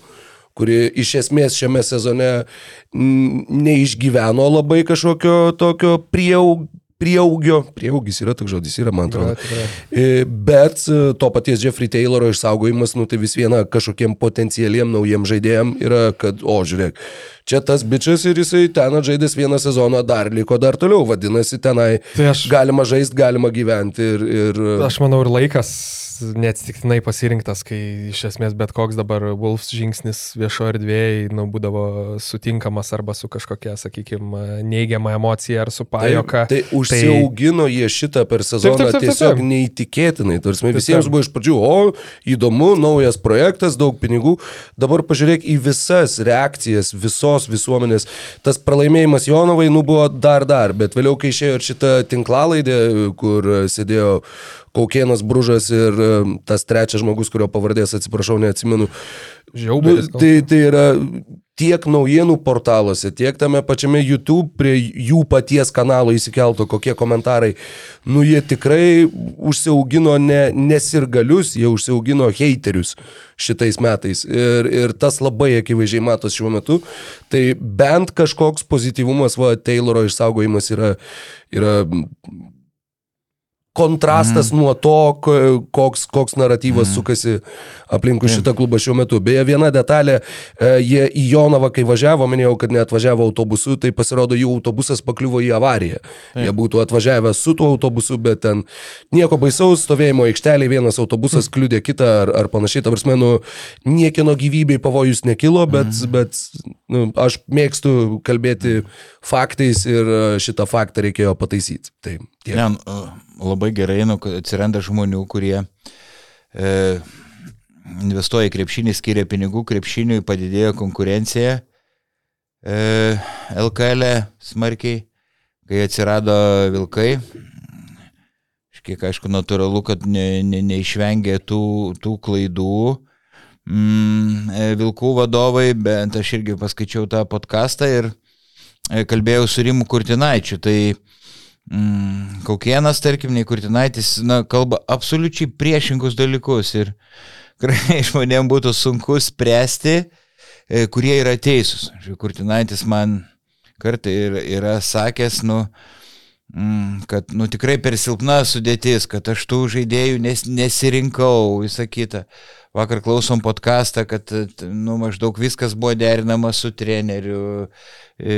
kuri iš esmės šiame sezone neišgyveno labai kažkokio tokio prieaug, prieaugio. Prieaugis yra toks žodis, yra, man atrodo. E, Bet e, to paties Jeffrey Tayloro išsaugojimas, nu tai vis viena kažkokiem potencialiem naujiem žaidėjim yra, kad, o žiūrėk, čia tas bičias ir jisai ten žaidęs vieną sezoną dar liko dar toliau, vadinasi, tenai Tai aš- galima žaisti, galima gyventi ir... ir Aš manau ir laikas neatsitiktinai pasirinktas, kai iš esmės bet koks dabar Wolfs žingsnis viešo erdvėje nu, būdavo sutinkamas arba su kažkokia, sakykime, neigiama emocija ar su pajoka. Tai, tai užsiaugino jie šitą per sezoną Taip, taip, taip, taip, tiesiog taip. neįtikėtinai. Tarsi visiems taip. buvo iš pradžių, o įdomu, naujas projektas, daug pinigų. Dabar pažiūrėk į visas reakcijas visos visuomenės. Tas pralaimėjimas Jonovai nu buvo dar dar, bet vėliau, kai išėjo šitą tinklalaidė, kur sėdėjo Kaukienas Bružas ir e, tas trečias žmogus, kurio pavardės atsiprašau, neatsimenu. Žiauberis. Nu, tai, tai yra tiek naujienų portaluose, tiek tame pačiame YouTube prie jų paties kanalo įsikelto kokie komentarai. Nu, jie tikrai užsiaugino ne, nesirgalius, jie užsiaugino heiterius šitais metais. Ir, ir tas labai akivaizdžiai matos šiuo metu. Tai bent kažkoks pozityvumas, va, Tayloro išsaugojimas yra, yra kontrastas mm. nuo to, ko- koks, koks naratyvas mm. sukasi aplinkui mm. šitą klubą šiuo metu. Beje, viena detalė, e, jie į Jonavą, kai važiavo, minėjau, kad neatvažiavo autobusu, tai pasirodo, jų autobusas pakliuvo į avariją. Mm. Jie būtų atvažiavę su tuo autobusu, bet ten nieko baisaus, stovėjimo aikštelėje vienas autobusas mm. kliudė kitą ar, ar panašiai. Ta prasme, nu, niekino gyvybei pavojus nekilo, bet, mm. bet nu, aš mėgstu kalbėti faktais ir e, šitą faktą reikėjo pataisyti. Tai tiek. Ne, nu, labai gerai, nu, atsiranda žmonių, kurie e, investuoja į krepšinį, skiria pinigų, krepšiniui padidėjo konkurencija e, LKL e smarkiai, kai atsirado vilkai. Kiek aišku, natūralu, kad ne, ne, neišvengė tų, tų klaidų mm, e, vilkų vadovai, bet aš irgi paskaičiau tą podcastą ir e, kalbėjau su Rimu Kurtinaičiu. Tai Mm, Kaukienas, tarkim, nei Kurtinaitis, na, kalba absoliučiai priešingus dalykus ir [LAUGHS] žmonėms būtų sunku spręsti, e, kurie yra teisūs. Kurtinaitis man kartą ir, yra sakęs, nu, mm, kad, nu, tikrai per silpna sudėtis, kad aš tų žaidėjų nes, nesirinkau, visą kitą. Vakar klausom podcastą, kad, t- nu, maždaug viskas buvo derinama su treneriu. E,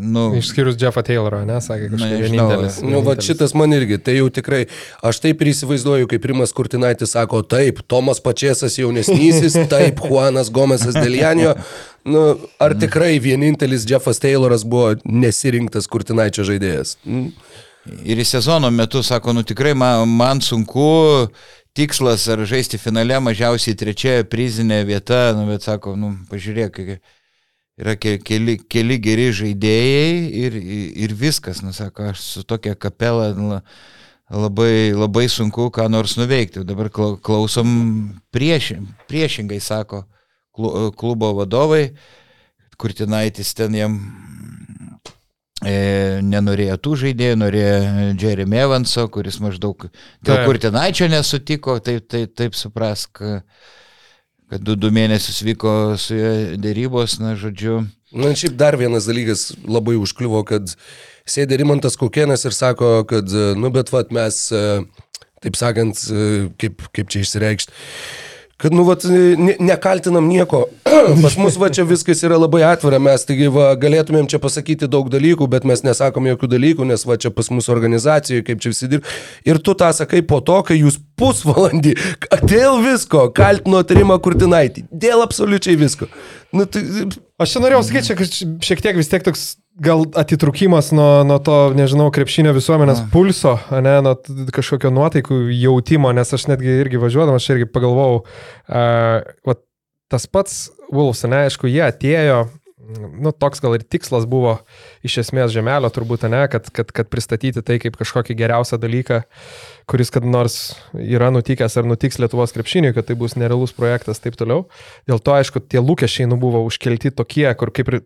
nu, Išskyrus Jeffą Taylorą, ne, sakė Na, kažkaip nežinau, vienintelis. Nu, va šitas man irgi, tai jau tikrai, aš taip ir įsivaizduoju, kaip Rimas Kurtinaitis sako, taip, Tomas Pačiasas jaunesnysis, [LAUGHS] taip, Juanas Gomesas Delianio. Nu, ar tikrai vienintelis Jeffas Tayloras buvo nesirinktas Kurtinaičio žaidėjas? Mm. Ir į sezono metu sako, nu tikrai man, man sunku, tikslas ar žaisti finale mažiausiai trečia prizinė vieta, nu bet sako, nu pažiūrėk, yra ke- keli, keli geri žaidėjai ir, ir viskas, nu sako, aš su tokia kapela la- labai, labai sunku ką nors nuveikti. Dabar klau- klausom priešin, priešingai, sako klu- klubo vadovai, Kurtinaitis ten jam nenorėjo tų žaidėjų, norėjo Jeremy Evanso, kuris maždaug dėl Taip. Kurtinaičio nesutiko, taip, taip, taip suprask, kad du, du mėnesius vyko su juo dėrybos, na, žodžiu. Na, šiaip dar vienas dalykas labai užkliuvo, kad sėdė Rimantas Kokienas ir sako, kad, e, nu, bet vat mes, e, taip sakant, e, kaip, kaip čia išsireikšti, kad, nu, vat, ne, nekaltinam nieko. [CLEARS THROAT] Pas mus va čia viskas yra labai atvira, mes taigi va, galėtumėm čia pasakyti daug dalykų, bet mes nesakom jokių dalykų, nes va čia pas mūsų organizacijoje, kaip čia visi dirba. Ir tu tą sakai po to, kai jūs pusvalandį [LAUGHS] dėl visko kaltino Rimą Kurtinaitį. Dėl absoliučiai visko. Nu, tai, Aš čia norėjau sakyti, kaž- šiek tiek vis tiek toks gal atitrukimas nuo, nuo to, nežinau, krepšinio visuomenės pulso, ne, nuo kažkokio nuotaikų jautimo, nes aš netgi irgi važiuodamas, aš irgi pagalvojau, uh, va, tas pats Wolves, ne, aišku, jie atėjo, nu, toks gal ir tikslas buvo iš esmės žemelio turbūt, ne, kad, kad, kad pristatyti tai kaip kažkokį geriausią dalyką, kuris kad nors yra nutikęs ar nutiks Lietuvos krepšiniui, kad tai bus nerealus projektas taip toliau. Dėl to, aišku, tie lūkesčiai nu buvo užkelti tokie, kur kaip ir,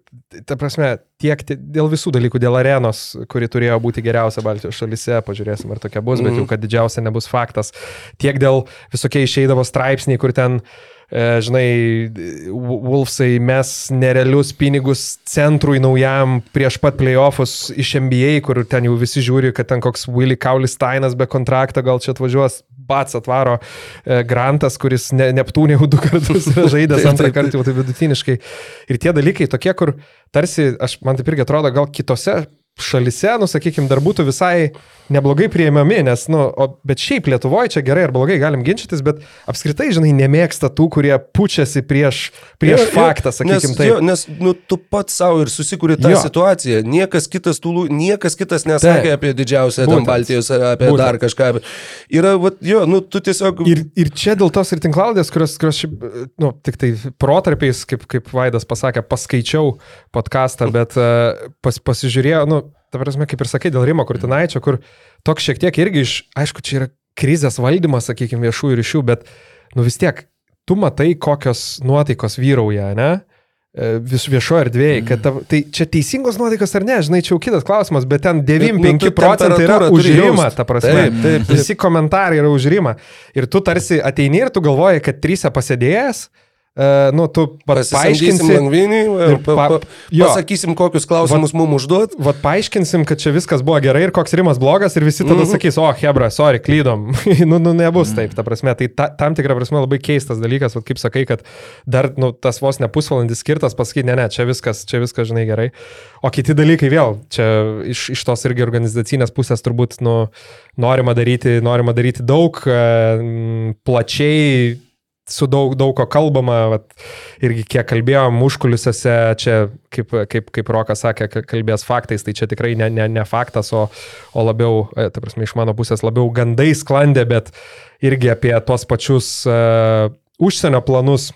ta prasme, tiek tie- dėl visų dalykų, dėl arenos, kuri turėjo būti geriausia Baltijos šalise, pažiūrėsim, ar tokia bus, bet jau kad didžiausia nebus faktas, tiek dėl visokie išeidavo straipsniai, kur ten e, žinai, Wolfsai mes nerealius pinigus centrui naujam prieš pat playoffus iš NBA, kur ten jau visi žiūri, kad ten koks Willy Kaulistainas be kontrakto gal čia atvažiuos, pats atvaro e, Grantas, kuris ne, Neptūnė jau du kartus [LAUGHS] žaidęs, antrą kartą jau tai vidutiniškai. Ir tie dalykai tokie, kur tarsi, aš, man taip irgi atrodo, gal kitose šalise, nu, sakykime, dar būtų visai neblogai prieimami, nes, nu, o, bet šiaip Lietuvoje čia gerai ar blogai galim ginčytis, bet apskritai, žinai, nemėgsta tų, kurie pučiasi prieš, prieš Jo, faktą, sakykim, nes, taip. Jo, nes nu, tu pats savo ir susikūrė tą Jo. situaciją. Niekas kitas, tų, lū- niekas kitas nesakė Taip. apie didžiausią ten. Baltijos ar apie Būtent. dar kažką. Yra, vat, jo, nu, tu tiesiog... Ir, ir čia dėl tos ir tinklaudės, kurios, kurios šiaip, nu, tik tai protarpiais, kaip, kaip Vaidas pasakė, paskaičiau podcastą, [LAUGHS] bet uh, pas, pasižiūrėjau, nu, ta prasme, kaip ir sakai, dėl Rimo Kurtinaičio, kur toks šiek tiek irgi iš, aišku, čia yra krizės valdymas, sakykime, viešųjų ryšių, bet, nu vis tiek, tu matai, kokios nuotaikos vyrauja, ne? E, Vis viešoje erdvėje, kad ta, tai čia teisingos nuotaikos ar ne, žinai, čia jau kitas klausimas, bet ten 9-5 Nu, procentai yra jaust. ta prasme. Taip, taip, taip. Visi komentarai yra užrimą. Ir tu tarsi ateini ir tu galvoji, kad trysia pasėdėjęs, nu, tu pat Pasisamdysim paaiškinsi. langvinį ir pa, pa- pasakysim, kokius klausimus mums užduot. Vat paaiškinsim, kad čia viskas buvo gerai ir koks rimas blogas ir visi tada mm Mhm. -hmm. sakys, o, Hebra, sorry, klydom. [LAUGHS] nu, nu, nebus taip, ta prasme. Tai ta, tam tikrą prasme labai keistas dalykas, vat, kaip sakai, kad dar nu, tas vos ne pusvalandis skirtas pasakyti, ne, ne, čia viskas, čia viskas, žinai, gerai. O kiti dalykai vėl, čia iš, iš tos irgi organizacinės pusės turbūt, nu, norima daryti, norima daryti daug, e, plačiai su daug, daug ko kalbama, vat, irgi kiek kalbėjom užkulisiuose, čia kaip, kaip, kaip Rokas sakė, ka- kalbės faktais, tai čia tikrai ne, ne, ne faktas, o, o labiau, e, ta prasme, iš mano pusės labiau gandai sklandė, bet irgi apie tuos pačius uh, užsienio planus.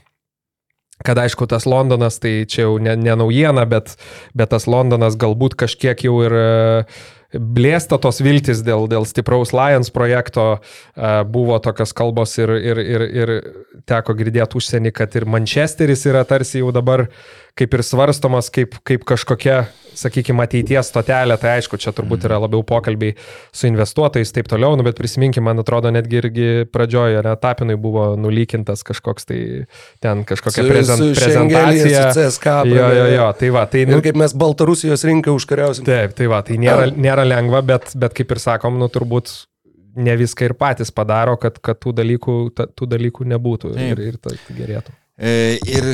Kad aišku, tas Londonas, tai čia jau ne, ne naujiena, bet, bet tas Londonas galbūt kažkiek jau ir uh, blėsta tos viltis dėl, dėl stipraus Lions projekto, uh, buvo tokios kalbos ir, ir, ir, ir teko girdėti užsienį, kad ir Manchesteris yra tarsi jau dabar kaip ir svarstomas kaip, kaip kažkokia, sakykime, ateities stotelė, tai aišku, čia turbūt yra labiau pokalbiai su investuotojais ir taip toliau, nu, bet prisiminkime, man atrodo, netgi irgi pradžioje, ne, Tapinui buvo nulykintas kažkoks tai ten kažkokia prezent, prezentacija. Su CSK. Jo, jo, jo, tai va, tai, nu, ir kaip mes Baltarusijos rinką užkariausim. taip, tai va, tai nėra, nėra lengva, bet, bet kaip ir sakom, nu, turbūt ne viską ir patys padaro, kad, kad tų, dalykų, ta, tų dalykų nebūtų Taip. ir, ir tai gerėtų. E, ir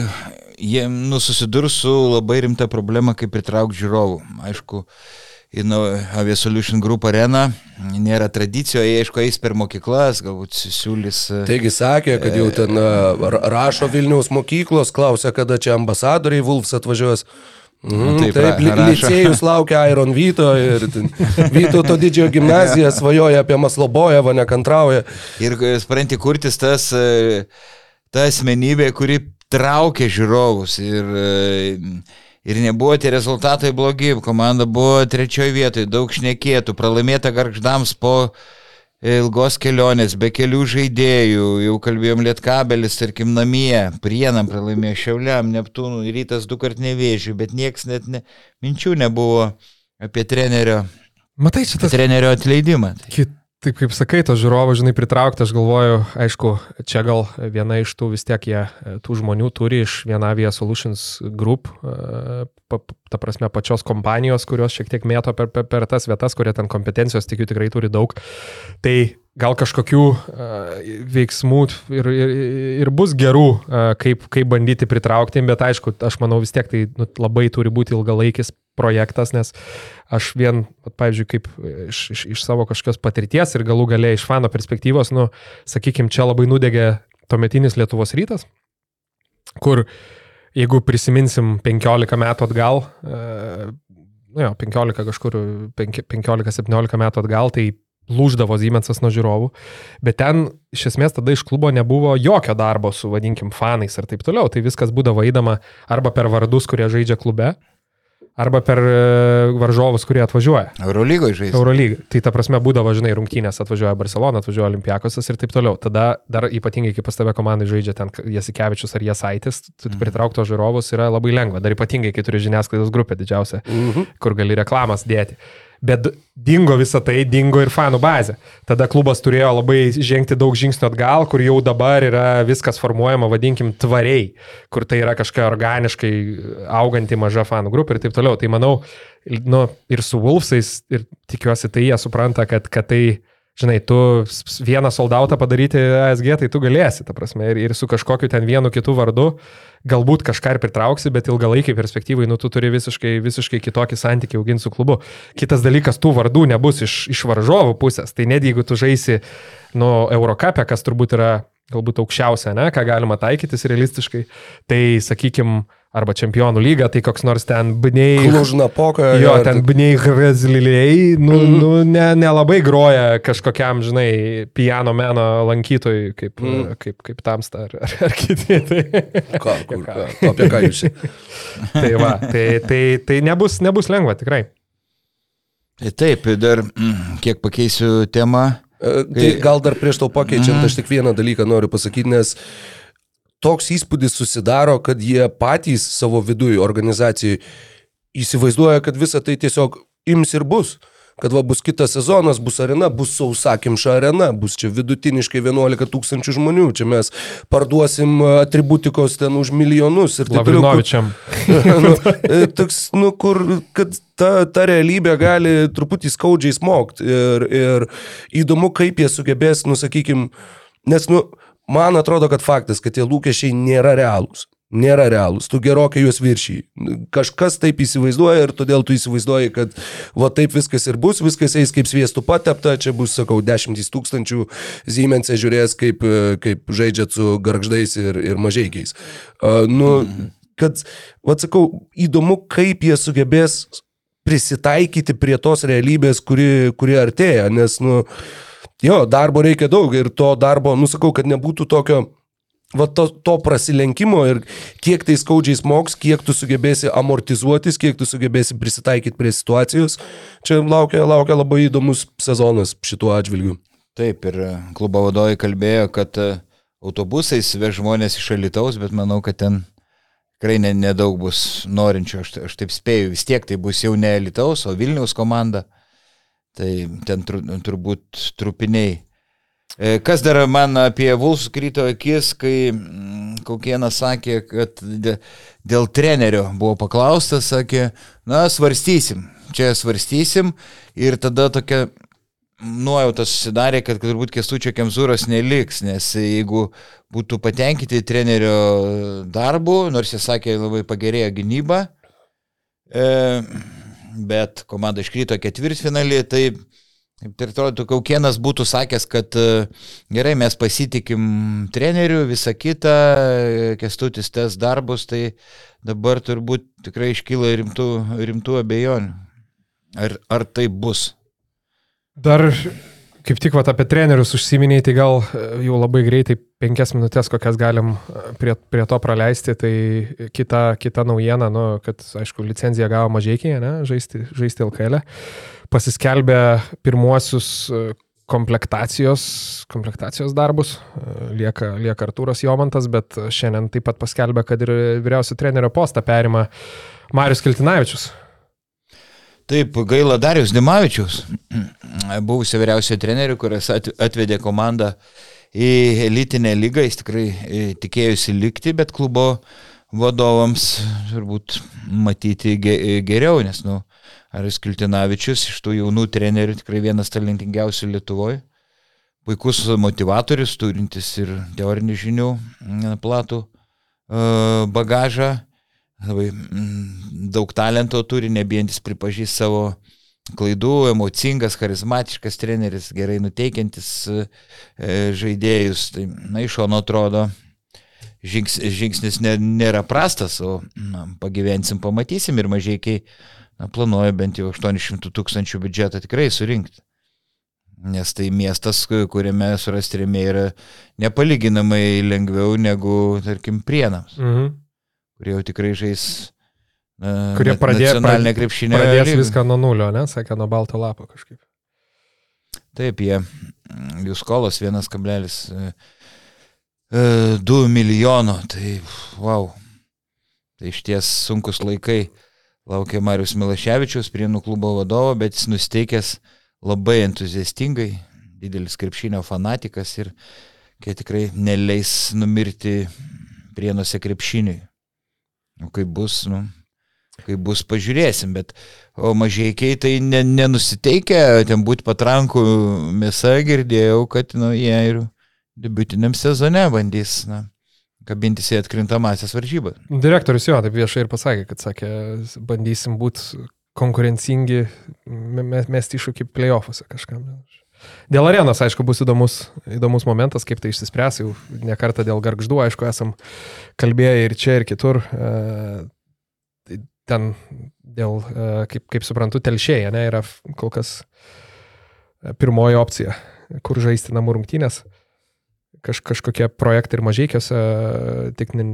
jie nu, susidurs su labai rimta problema, kaip pritraukti žiūrovų. Aišku, į Aviasolution Group areną nėra tradicijo, jie aišku eis per mokyklas, galbūt siūlys. e, Taigi sakė, kad jau ten a, ra- rašo Vilniaus mokyklos, klausia, kada čia ambasadoriai Vulfs atvažiuos. Mm, Taip, taip, li- licėjus laukia Iron Vyto ir ten [LAUGHS] Vytauto didžiojo gimnazija svajoja apie Maslobojevą, nekantrauja. Ir e, supranti, kurtis tas, e, ta asmenybė, kuri traukia žiūrovus. Ir, e, Ir nebuvo tie rezultatai blogi, komanda buvo trečioje vietoje, daug šnekėtų, pralaimėta garždams po ilgos kelionės, be kelių žaidėjų, jau kalbėjom Lietkabelis, tarkim, namie, Prienam pralaimėjo Šiauliam, Neptūnų, rytas du kart nevėžių, bet nieks net ne, minčių nebuvo apie trenerio, Matai, čia tas trenerio atleidimą. Tai. Kit, taip kaip sakai, to žiūrovo, žinai, pritraukti, aš galvoju, aišku, čia gal viena iš tų vis tiek jie, e, tų žmonių turi iš Vienavia Solutions Group, e, ta prasme, pačios kompanijos, kurios šiek tiek mėto per, per, per tas vietas, kurie ten kompetencijos, tikiu, tikrai turi daug. Tai gal kažkokių uh, veiksmų ir, ir, ir bus gerų, uh, kaip, kaip bandyti pritraukti, bet aišku, aš manau vis tiek tai nu, labai turi būti ilgalaikis projektas, nes aš vien, pavyzdžiui, kaip iš, iš, iš savo kažkokios patirties ir galų galiai iš fano perspektyvos, nu, sakykime, čia labai nudegė tuometinis Lietuvos rytas, kur jeigu prisiminsim 15 metų atgal, uh, nu jo, 15 kažkur, 15-17 metų atgal, tai lūždavo Siemensas nuo žiūrovų, bet ten iš esmės tada iš klubo nebuvo jokio darbo su, vadinkim, fanais ir taip toliau, tai viskas būdavo įdama arba per vardus, kurie žaidžia klube, arba per e, varžovus, kurie atvažiuoja. Eurolygoje žaidžia. Eurolyga. Tai ta prasme būdavo, žinai, rungtynės atvažiuoja Barcelona, atvažiuoja Olimpiakosas ir taip toliau. Tada dar ypatingai, kai pas tave komandai žaidžia ten Jasikevičius ar Jasaitis, tu Mhm. pritraukto žiūrovus yra labai lengva. Dar ypatingai, kai turi žiniasklaidos grupę didžiausią, Mhm. kur gali reklamas dėti. Bet dingo visą tai, dingo ir fanų bazė. Tada klubas turėjo labai žengti daug žingsnių atgal, kur jau dabar yra viskas formuojama, vadinkim, tvariai, kur tai yra kažkokia organiškai auganti maža fanų grupė ir taip toliau. Tai manau, nu, ir su Wolfsais, ir tikiuosi, tai jie supranta, kad, kad tai, žinai, tu vieną soldautą padaryti ASG, tai tu galėsi, ta prasme, ir, ir su kažkokiu ten vienu kitu vardu, galbūt kažką ir pritrauksi, bet ilgalaikiai perspektyvai, nu, tu turi visiškai, visiškai kitokį santykį auginti su klubu. Kitas dalykas, tų vardų nebus iš, iš varžovų pusės, tai net jeigu tu žaisi, nu, Eurocapė, kas turbūt yra galbūt aukščiausia, ne, ką galima taikytis realistiškai, tai, sakykim, arba čempionų lyga, tai koks nors ten bniai. Klužna poka. Jo, ten bniai grazliliai, nu, mm. nu ne, nelabai groja kažkokiam, žinai, piano meno lankytojui, kaip, mm. kaip, kaip tamsta ar, ar, ar kiti. Tai, Ką, kur, ką, apie ką jūs? [LAUGHS] tai va, tai, tai, tai nebus, nebus lengva, tikrai. Tai taip, dar mm, kiek pakeisiu temą. E, Tai gal dar prieš tau pakeičiant, Mhm. aš tik vieną dalyką noriu pasakyti, nes toks įspūdis susidaro, kad jie patys savo viduje organizacijai įsivaizduoja, kad visa tai tiesiog ims ir bus. Kad va bus kitas sezonas, bus arena, bus sausakimša arena, bus čia vidutiniškai 11 tūkstančių žmonių, čia mes parduosim atributikos ten už milijonus ir taip toliau. Lavrinovičiam. [LAUGHS] nu, e, toks, nu, kur, kad ta, ta realybė gali truputį skaudžiai smogti ir, ir įdomu, kaip jie sugebės, nu, sakykim, nes, nu, man atrodo, kad faktas, kad tie lūkesčiai nėra realūs. Nėra realūs, tu gerokai juos viršy. Kažkas taip įsivaizduoja ir todėl tu įsivaizduoji, kad va taip viskas ir bus, viskas eis kaip sviestų patepta, čia bus, sakau, dešimtys tūkstančių Siemensė žiūrės, kaip, e, kaip žaidžiat su garždais ir, ir mažiekiais. Uh, nu, kad, atsakau, įdomu, kaip jie sugebės prisitaikyti prie tos realybės, kuri, kuri artėja, nes, nu, jo, darbo reikia daug ir to darbo, nusakau, kad nebūtų tokio, va, to, to prasilenkimo ir kiek tai skaudžiai smogs, kiek tu sugebėsi amortizuotis, kiek tu sugebėsi prisitaikyti prie situacijos, čia laukia, laukia labai įdomus sezonas šituo atžvilgiu. Taip, ir e, klubo vadovai kalbėjo, kad e, autobusais veš žmonės iš Alitaus, bet manau, kad ten tikrai ne- nedaug bus norinčių, aš, aš taip spėju, vis tiek tai bus jau ne Alitaus, o Vilniaus komanda. Tai ten tur, turbūt trupiniai. E, Kas dar man apie Vulfs kryto akis, kai mm, Kaukienas sakė, kad dė- dėl trenerio buvo paklaustas, sakė, na, svarstysim, čia svarstysim ir tada tokia nuojauta susidarė, kad turbūt kestučio kemzūros neliks, nes jeigu būtų patenkinti trenerio darbu, nors jis sakė, labai pagerėjo gynyba, e, bet komanda iškrito ketvirtfinalį, tai Taip ir atrodo, Kaukienas būtų sakęs, kad e, gerai, mes pasitikim treneriu, visą kitą, e, kestutis tes darbus, tai dabar turbūt tikrai iškyla rimtų, rimtų abejonių. Ar, ar tai bus? Dar, Kaip tik vat, apie trenerius užsiminiai, tai gal e, jau labai greitai penkias minutės, kokias galim e, prie, prie to praleisti. Tai kita, kita naujiena, nu, kad, aišku, licenciją gavo mažiekiai, ne, žaisti, žaisti LKL. Pasiskelbė pirmuosius e, komplektacijos, komplektacijos darbus. Lieka, lieka Artūras Jomantas, bet šiandien taip pat paskelbė, kad ir vyriausio trenerio postą perima Marius Kiltinavičius. Taip, gaila Darius Dimavičius, buvusio vyriausio trenerių, kuris atvedė komandą į elitinę lygą, jis tikrai e, tikėjusi likti, bet klubo vadovams turbūt matyti geriau, nes, nu, Aris Kiltinavičius iš tų jaunų trenerių tikrai vienas talentingiausių Lietuvoje, puikus motivatorius, turintis ir teorinių žinių platų e, bagažą labai mm, daug talento turi, nebijantis pripažįsti savo klaidų, emocingas, charizmatiškas treneris, gerai nuteikiantis e, žaidėjus. Tai, na, iš šono atrodo, žingsnis, žingsnis nėra prastas, o na, pagyvensim, pamatysim ir mažai, kai planuoja bent jau 800 tūkstančių biudžetą tikrai surinkti. Nes tai miestas, kuriame surasti rėmėjai yra nepalyginamai lengviau negu, tarkim, prienams. Mhm kurie jau tikrai žais uh, kurie pradėjo krepšinę. Pradės lygą. viską nuo nulio, ne, sakė, nuo balto lapo kažkaip. Taip, jie, jų skolos 1,2 e, milijono, tai wow, tai iš ties sunkus laikai laukia Marius Milaševičius, Prienų klubo vadovo, bet jis nusteikęs labai entuziastingai, didelis krepšinio fanatikas ir kai tikrai neleis numirti Prienuose krepšiniui. Nu, kaip bus, nu, kaip bus, pažiūrėsim, bet o mažiekiai tai ne, nenusiteikę, ten būti patrankų mėsa, girdėjau, kad nu, jie ir debutiniam sezone bandys na, kabintis į atkrintamasias varžybas. Direktorius jo taip viešai ir pasakė, kad sakė, bandysim būti konkurencingi, mesti iššūkį playoffuose kažkam. Dėl arenos, aišku, bus įdomus, įdomus momentas, kaip tai išsispręs, jau nekartą dėl garždų, aišku, esam kalbėję ir čia, ir kitur. E, ten dėl, e, kaip, kaip suprantu, telšėje, ne, yra kol kas e, pirmoji opcija, kur žaisti namų rungtynės. Kaž, kažkokie projektai ir mažiekiuose, tik ne,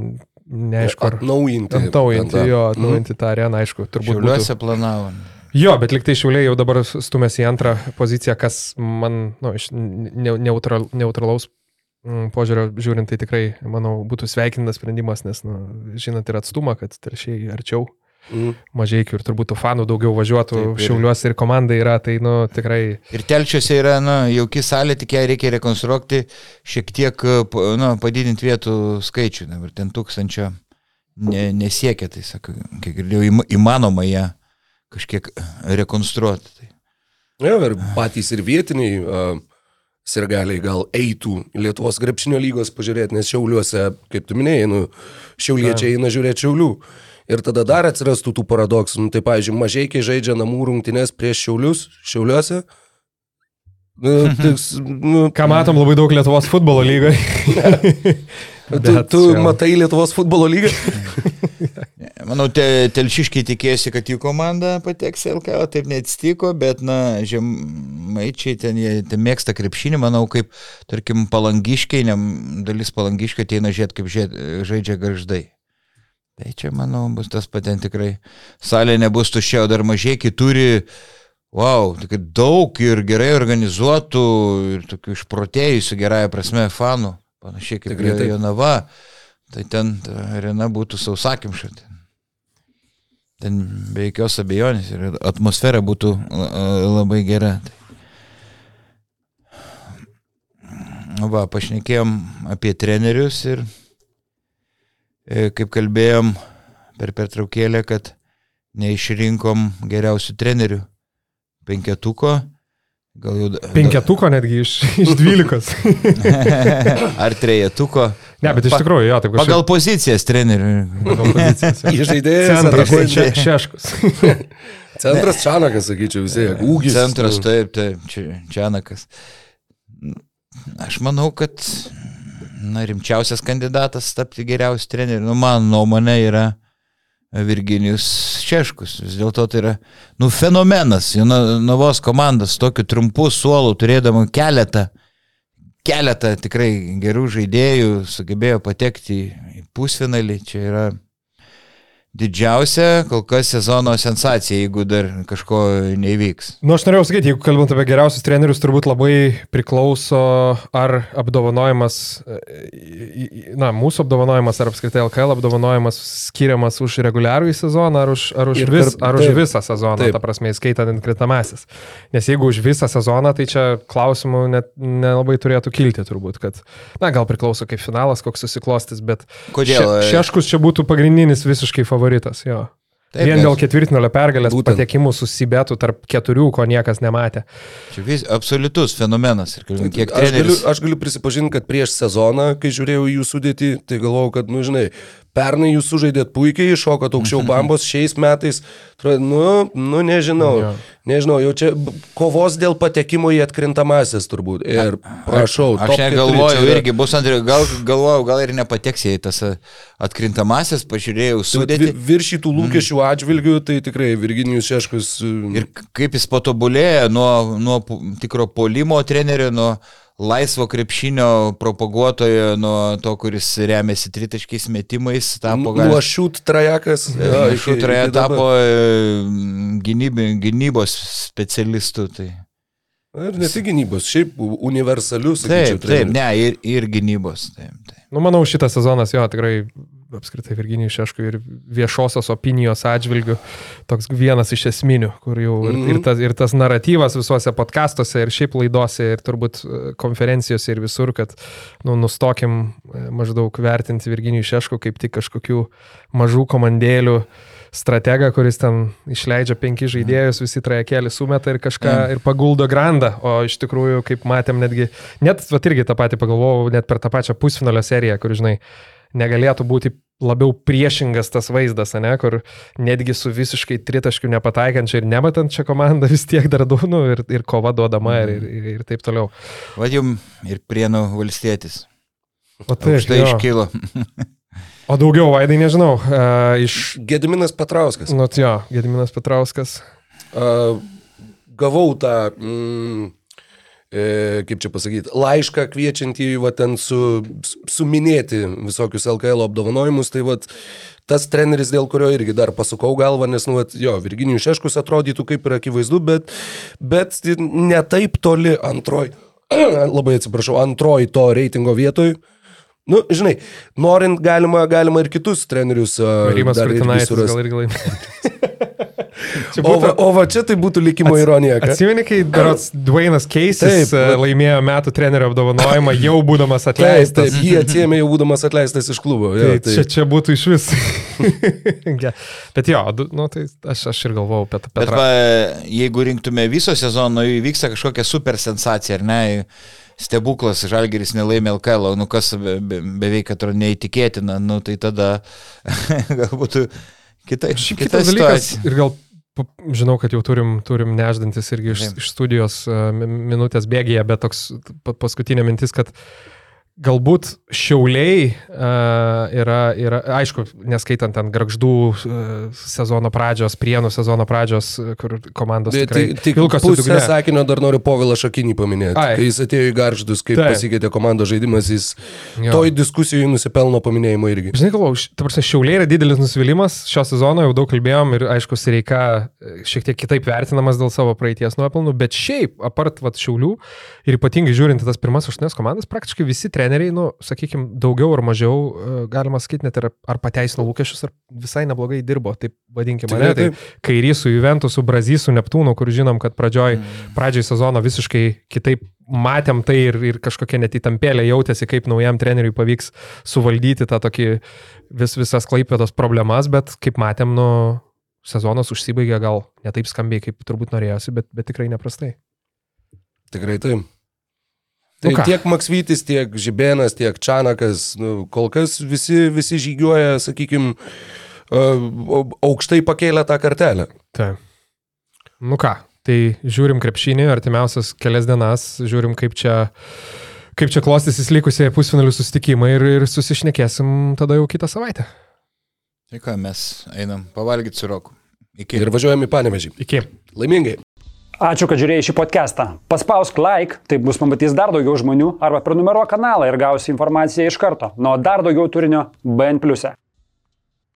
neaišku, ar... Atnaujinti. Atnaujinti, jo, atnaujinti mhm. tą areną, aišku, turbūt. Šiauliuose būtų... planavom. Jo, bet liktai šiuliai jau dabar stumėsi į antrą poziciją, kas man, nu, iš neutral, neutralaus mm, požiūrio žiūrint, tai tikrai, manau, būtų sveikintas sprendimas, nes, nu, žinot, ir atstumą, kad telšiai arčiau. Mm. Mažai ir turbūt tų fanų daugiau važiuotų Taip, ir... šiauliuose ir komanda yra, tai nu, tikrai. Ir telčiuose yra nu, jauki salė, tik ją reikia rekonstruoti, šiek tiek nu, padidinti vietų skaičių. Ir ten tūkstančio ne, nesiekia, tai sakau, kiek girdėjau, įmanoma ją. Ja kažkiek rekonstruoti. Tai. Ja, ir patys ir vietiniai uh, sirgaliai gal eitų Lietuvos grepšinio lygos pažiūrėti, nes šiauliuose, kaip tu minėjai, nu, šiauliečiai eina žiūrėti šiaulių. Ir tada dar atsirastų tų paradoksų. Nu, tai, pavyzdžiui, mažiekiai žaidžia namų rungtynės prieš šiaulius, šiauliuose. Nu, [LAUGHS] tiks, nu, Ką matom labai daug Lietuvos futbolo lygoje. [LAUGHS] tu tu matai Lietuvos futbolo lygą? [LAUGHS] Manau, te, telšiškiai tikėjosi, kad jų komanda pateks LKL, taip neatsitiko, bet, na, žemaičiai ten, jie ten mėgsta krepšinį, manau, kaip, tarkim, palangiškiai, ne, dalis palangiškiai ateina žiūrėti, kaip žiūrėt, žaidžia garždai. Tai čia, manau, bus tas patent tikrai. Salė nebus tuščia, o dar mažai, turi, wow, tikrai daug ir gerai organizuotų ir tokių išprotėjusių gerąją prasme fanų, panašiai kaip Jonava. Tai ten arena būtų sausakimša. Ten ten be jokios abejonės ir atmosfera būtų labai gera. Va, pašnekėjom apie trenerius ir e, kaip kalbėjom per pertraukėlę, kad neišrinkom geriausių trenerių penketuko Gal jau... Penketuko netgi iš, [LAUGHS] iš dvylikos. [LAUGHS] Ar trejetuko. Ne, bet iš tikrųjų, jo, taip kažkaip. Pagal pozicijas trenerių. Pagal pozicijas. Žaidėjas. Centras še, Šeškus. [LAUGHS] Centras Čanakas, sakyčiau, visi. Ūgis. Centras, taip, taip, Čanakas. Aš manau, kad na, rimčiausias kandidatas tapti geriausiu treneriu, nu, mano nuomonė yra Virginijus Šeškus. Vis dėlto tai yra, nu, fenomenas. Jonavos komandas tokiu trumpu suolu turėdama keletą, keletą tikrai gerų žaidėjų sugebėjo patekti į pusfinalį. Čia yra didžiausia kol kas sezono sensacija, jeigu dar kažko neįvyks. Nu, aš norėjau sakyti, jeigu kalbant apie geriausius trenerius, turbūt labai priklauso, ar apdovanojimas, na, mūsų apdovanojimas, ar apskritai LKL apdovanojimas skiriamas už reguliarų į sezoną, ar už, ar už, vis, per- ar už taip. visą sezoną, Taip. ta prasme, įskaitant intkritamasis. Nes jeigu už visą sezoną, tai čia klausimų net nelabai turėtų kilti turbūt, kad, na, gal priklauso kaip finalas, koks susiklostis, bet Kodėl? Še, šeškus čia būtų pagrindinis visiškai favoritas, jo. Taip, Vien dėl ketvirtinolio pergalės Būtent. patekimų susibetų tarp keturių, ko niekas nematė. Čia vis, absoliutus fenomenas. Ir kiek Aš galiu, aš galiu prisipažinti, kad prieš sezoną, kai žiūrėjau jų sudėtį, tai galvojau, kad, nu žinai, pernai jūs sužaidėt puikiai, šokot aukščiau [LAUGHS] bambos, šiais metais, nu, nu nežinau, Jo. nežinau, jau čia kovos dėl patekimo į atkrintamasis turbūt. Ir prašau, Aš keturi negalvojau yra- irgi, bus ant, gal, galvojau, gal ir nepateks į tas atkrintamasis, pažiūrėjau Tai vat vi- sudėti. Viršytų lūkesčių atžvilgių, tai tikrai Virginijus Šeškus. Ir kaip jis patobulėjo nuo, nuo tikro polimo trenerio, nuo laisvo krepšinio propaguotojo, nuo to, kuris remiasi tritaškiais metimais, tapo Nuo šiūt trajekas. iki dabar. tapo e, gynybi, gynybos specialistu. Tai. Ir ne tik gynybos, šiaip universalius. sakyčiau, Taip, taip, treneriu. ne, ir, ir gynybos. Taip, taip. Nu, manau, šitas sezonas jo tikrai apskritai Virginijų Šeškų ir viešosios opinijos atžvilgių toks vienas iš esminių, kur jau ir, Mhm. ir, tas, ir tas naratyvas visuose podkastuose ir šiaip laidose ir turbūt e, konferencijose ir visur, kad nu, nustokim e, maždaug vertinti Virginijų Šeškų kaip tik kažkokių mažų komandėlių strategą, kuris ten išleidžia penki žaidėjus, visi trajekėlį sumeta ir kažką ir paguldo grandą, o iš tikrųjų, kaip matėm, netgi, net, va irgi tą patį pagalvojau, net per tą pačią pusfinalio seriją, kur, žinai, negalėtų būti labiau priešingas tas vaizdas, ne, kur netgi su visiškai tritaškiu nepataikančia ir nematančia komanda vis tiek dar du, nu, ir, ir kova duodama ir, ir, ir taip toliau. Va jum ir prienų valstietis. O tai Štai iškilo. O daugiau, Vaidai, nežinau, uh, iš... Gediminas Petrauskas. Nu, jo, Gediminas Petrauskas. A, gavau tą, mm, e, kaip čia pasakyti, laišką kviečiantį va ten su, suminėti visokius LKL apdovanojimus, tai va tas treneris, dėl kurio irgi dar pasukau galvą, nes, nu, vat, jo, Virginijus Šeškus atrodytų kaip ir akivaizdu, bet, bet ne taip toli antroj, [CLEARS THROAT] labai atsiprašau, antroj to reitingo vietoj. Nu, žinai, norint galima, galima ir kitus trenerius. Rimas surast. gal irgi laimėjo. [LAUGHS] Čia O va, o va čia tai būtų likimo ironija. kad- Atsimeni, kai Berots Dwaynas Keisis Taip, e, laimėjo metų trenerio apdovanojimą, [LAUGHS] jau būdamas Taip, atleistas. taip, jį atsiemė jau būdamas atleistas iš klubo. Jo, Tai čia, čia būtų iš vis. [LAUGHS] Bet jo, nu, tai aš, aš ir galvojau apie tą Bet va, jeigu rinktume viso sezono, įvyksta kažkokia super sensacija, ar ne? Stebuklas, Žalgeris nelaimė LKL, nu kas be, be, beveik atrodo neįtikėtina, nu tai tada [LAUGHS] galbūt kita, Šiaip kita kitas dalykas, ir gal žinau, kad jau turim, turim neždantis irgi iš, iš studijos uh, minutės bėgėje, bet toks pa- paskutinė mintis, kad galbūt šiauliai uh, yra, yra, aišku, neskaitant ten garždų uh, sezono pradžios, prienų sezono pradžios, uh, kur komandos Tai, tikrai tai, tik pusę dugne. sakinio dar noriu Povilą Šakinį paminėti. Ai. Kai jis atėjo į garždus, kaip Taip. pasikeitė komandos žaidimas, jis Jo. toj diskusijoje nusipelno paminėjimo irgi. Žinai, galvoju, ta prasme, šiauliai yra didelis nusivylimas šio sezono, jau daug kalbėjom ir aišku, Sereika e, šiek tiek kitaip vertinamas dėl savo praeities nuopelnų, bet šiaip, apart vat, šiaulių ir ypatingai žiūrint tas pirmas aštuonias komandas, praktiškai visi treneriai, nu, sakykime, daugiau ar mažiau, e, galima sakyti, net ir ar pateisino lūkesčius, ar visai neblogai dirbo, taip vadinkime, Tikrai ne? Tai kairys su Juventusu, Brazysu, Neptūnu, kur žinom, kad pradžioj, pradžioj sezono visiškai kitaip matėm tai ir, ir kažkokia net įtampėlė jautėsi, kaip naujam treneriui pavyks suvaldyti tą tokį vis, visas klaipėtos problemas, bet kaip matėm, nu, sezonas užsibaigė gal ne taip skambiai, kaip turbūt norėjosi, bet, bet tikrai neprastai. Tikrai taip. Nu Tai ką? tiek Maksvytis, tiek Žibėnas, tiek Čanakas, nu, kol kas visi, visi žygiuoja, sakykime, aukštai pakėlę tą kartelę. Tai. Nu ką, tai žiūrim krepšinį, artimiausias kelias dienas, žiūrim kaip čia, kaip čia klostysis likusieji pusfinalių susitikimai ir, ir susišnekėsim tada jau kitą savaitę. Tai ką, mes einam pavalgyti su roku. Iki. Ir važiuojam į panevežį. Iki. Laimingai. Ačiū, kad žiūrėjai šį podcastą. Paspausk like, taip bus pamatys dar daugiau žmonių, arba prenumeruok kanalą ir gausi informaciją iš karto. Nuo dar daugiau turinio BN ⁇. E.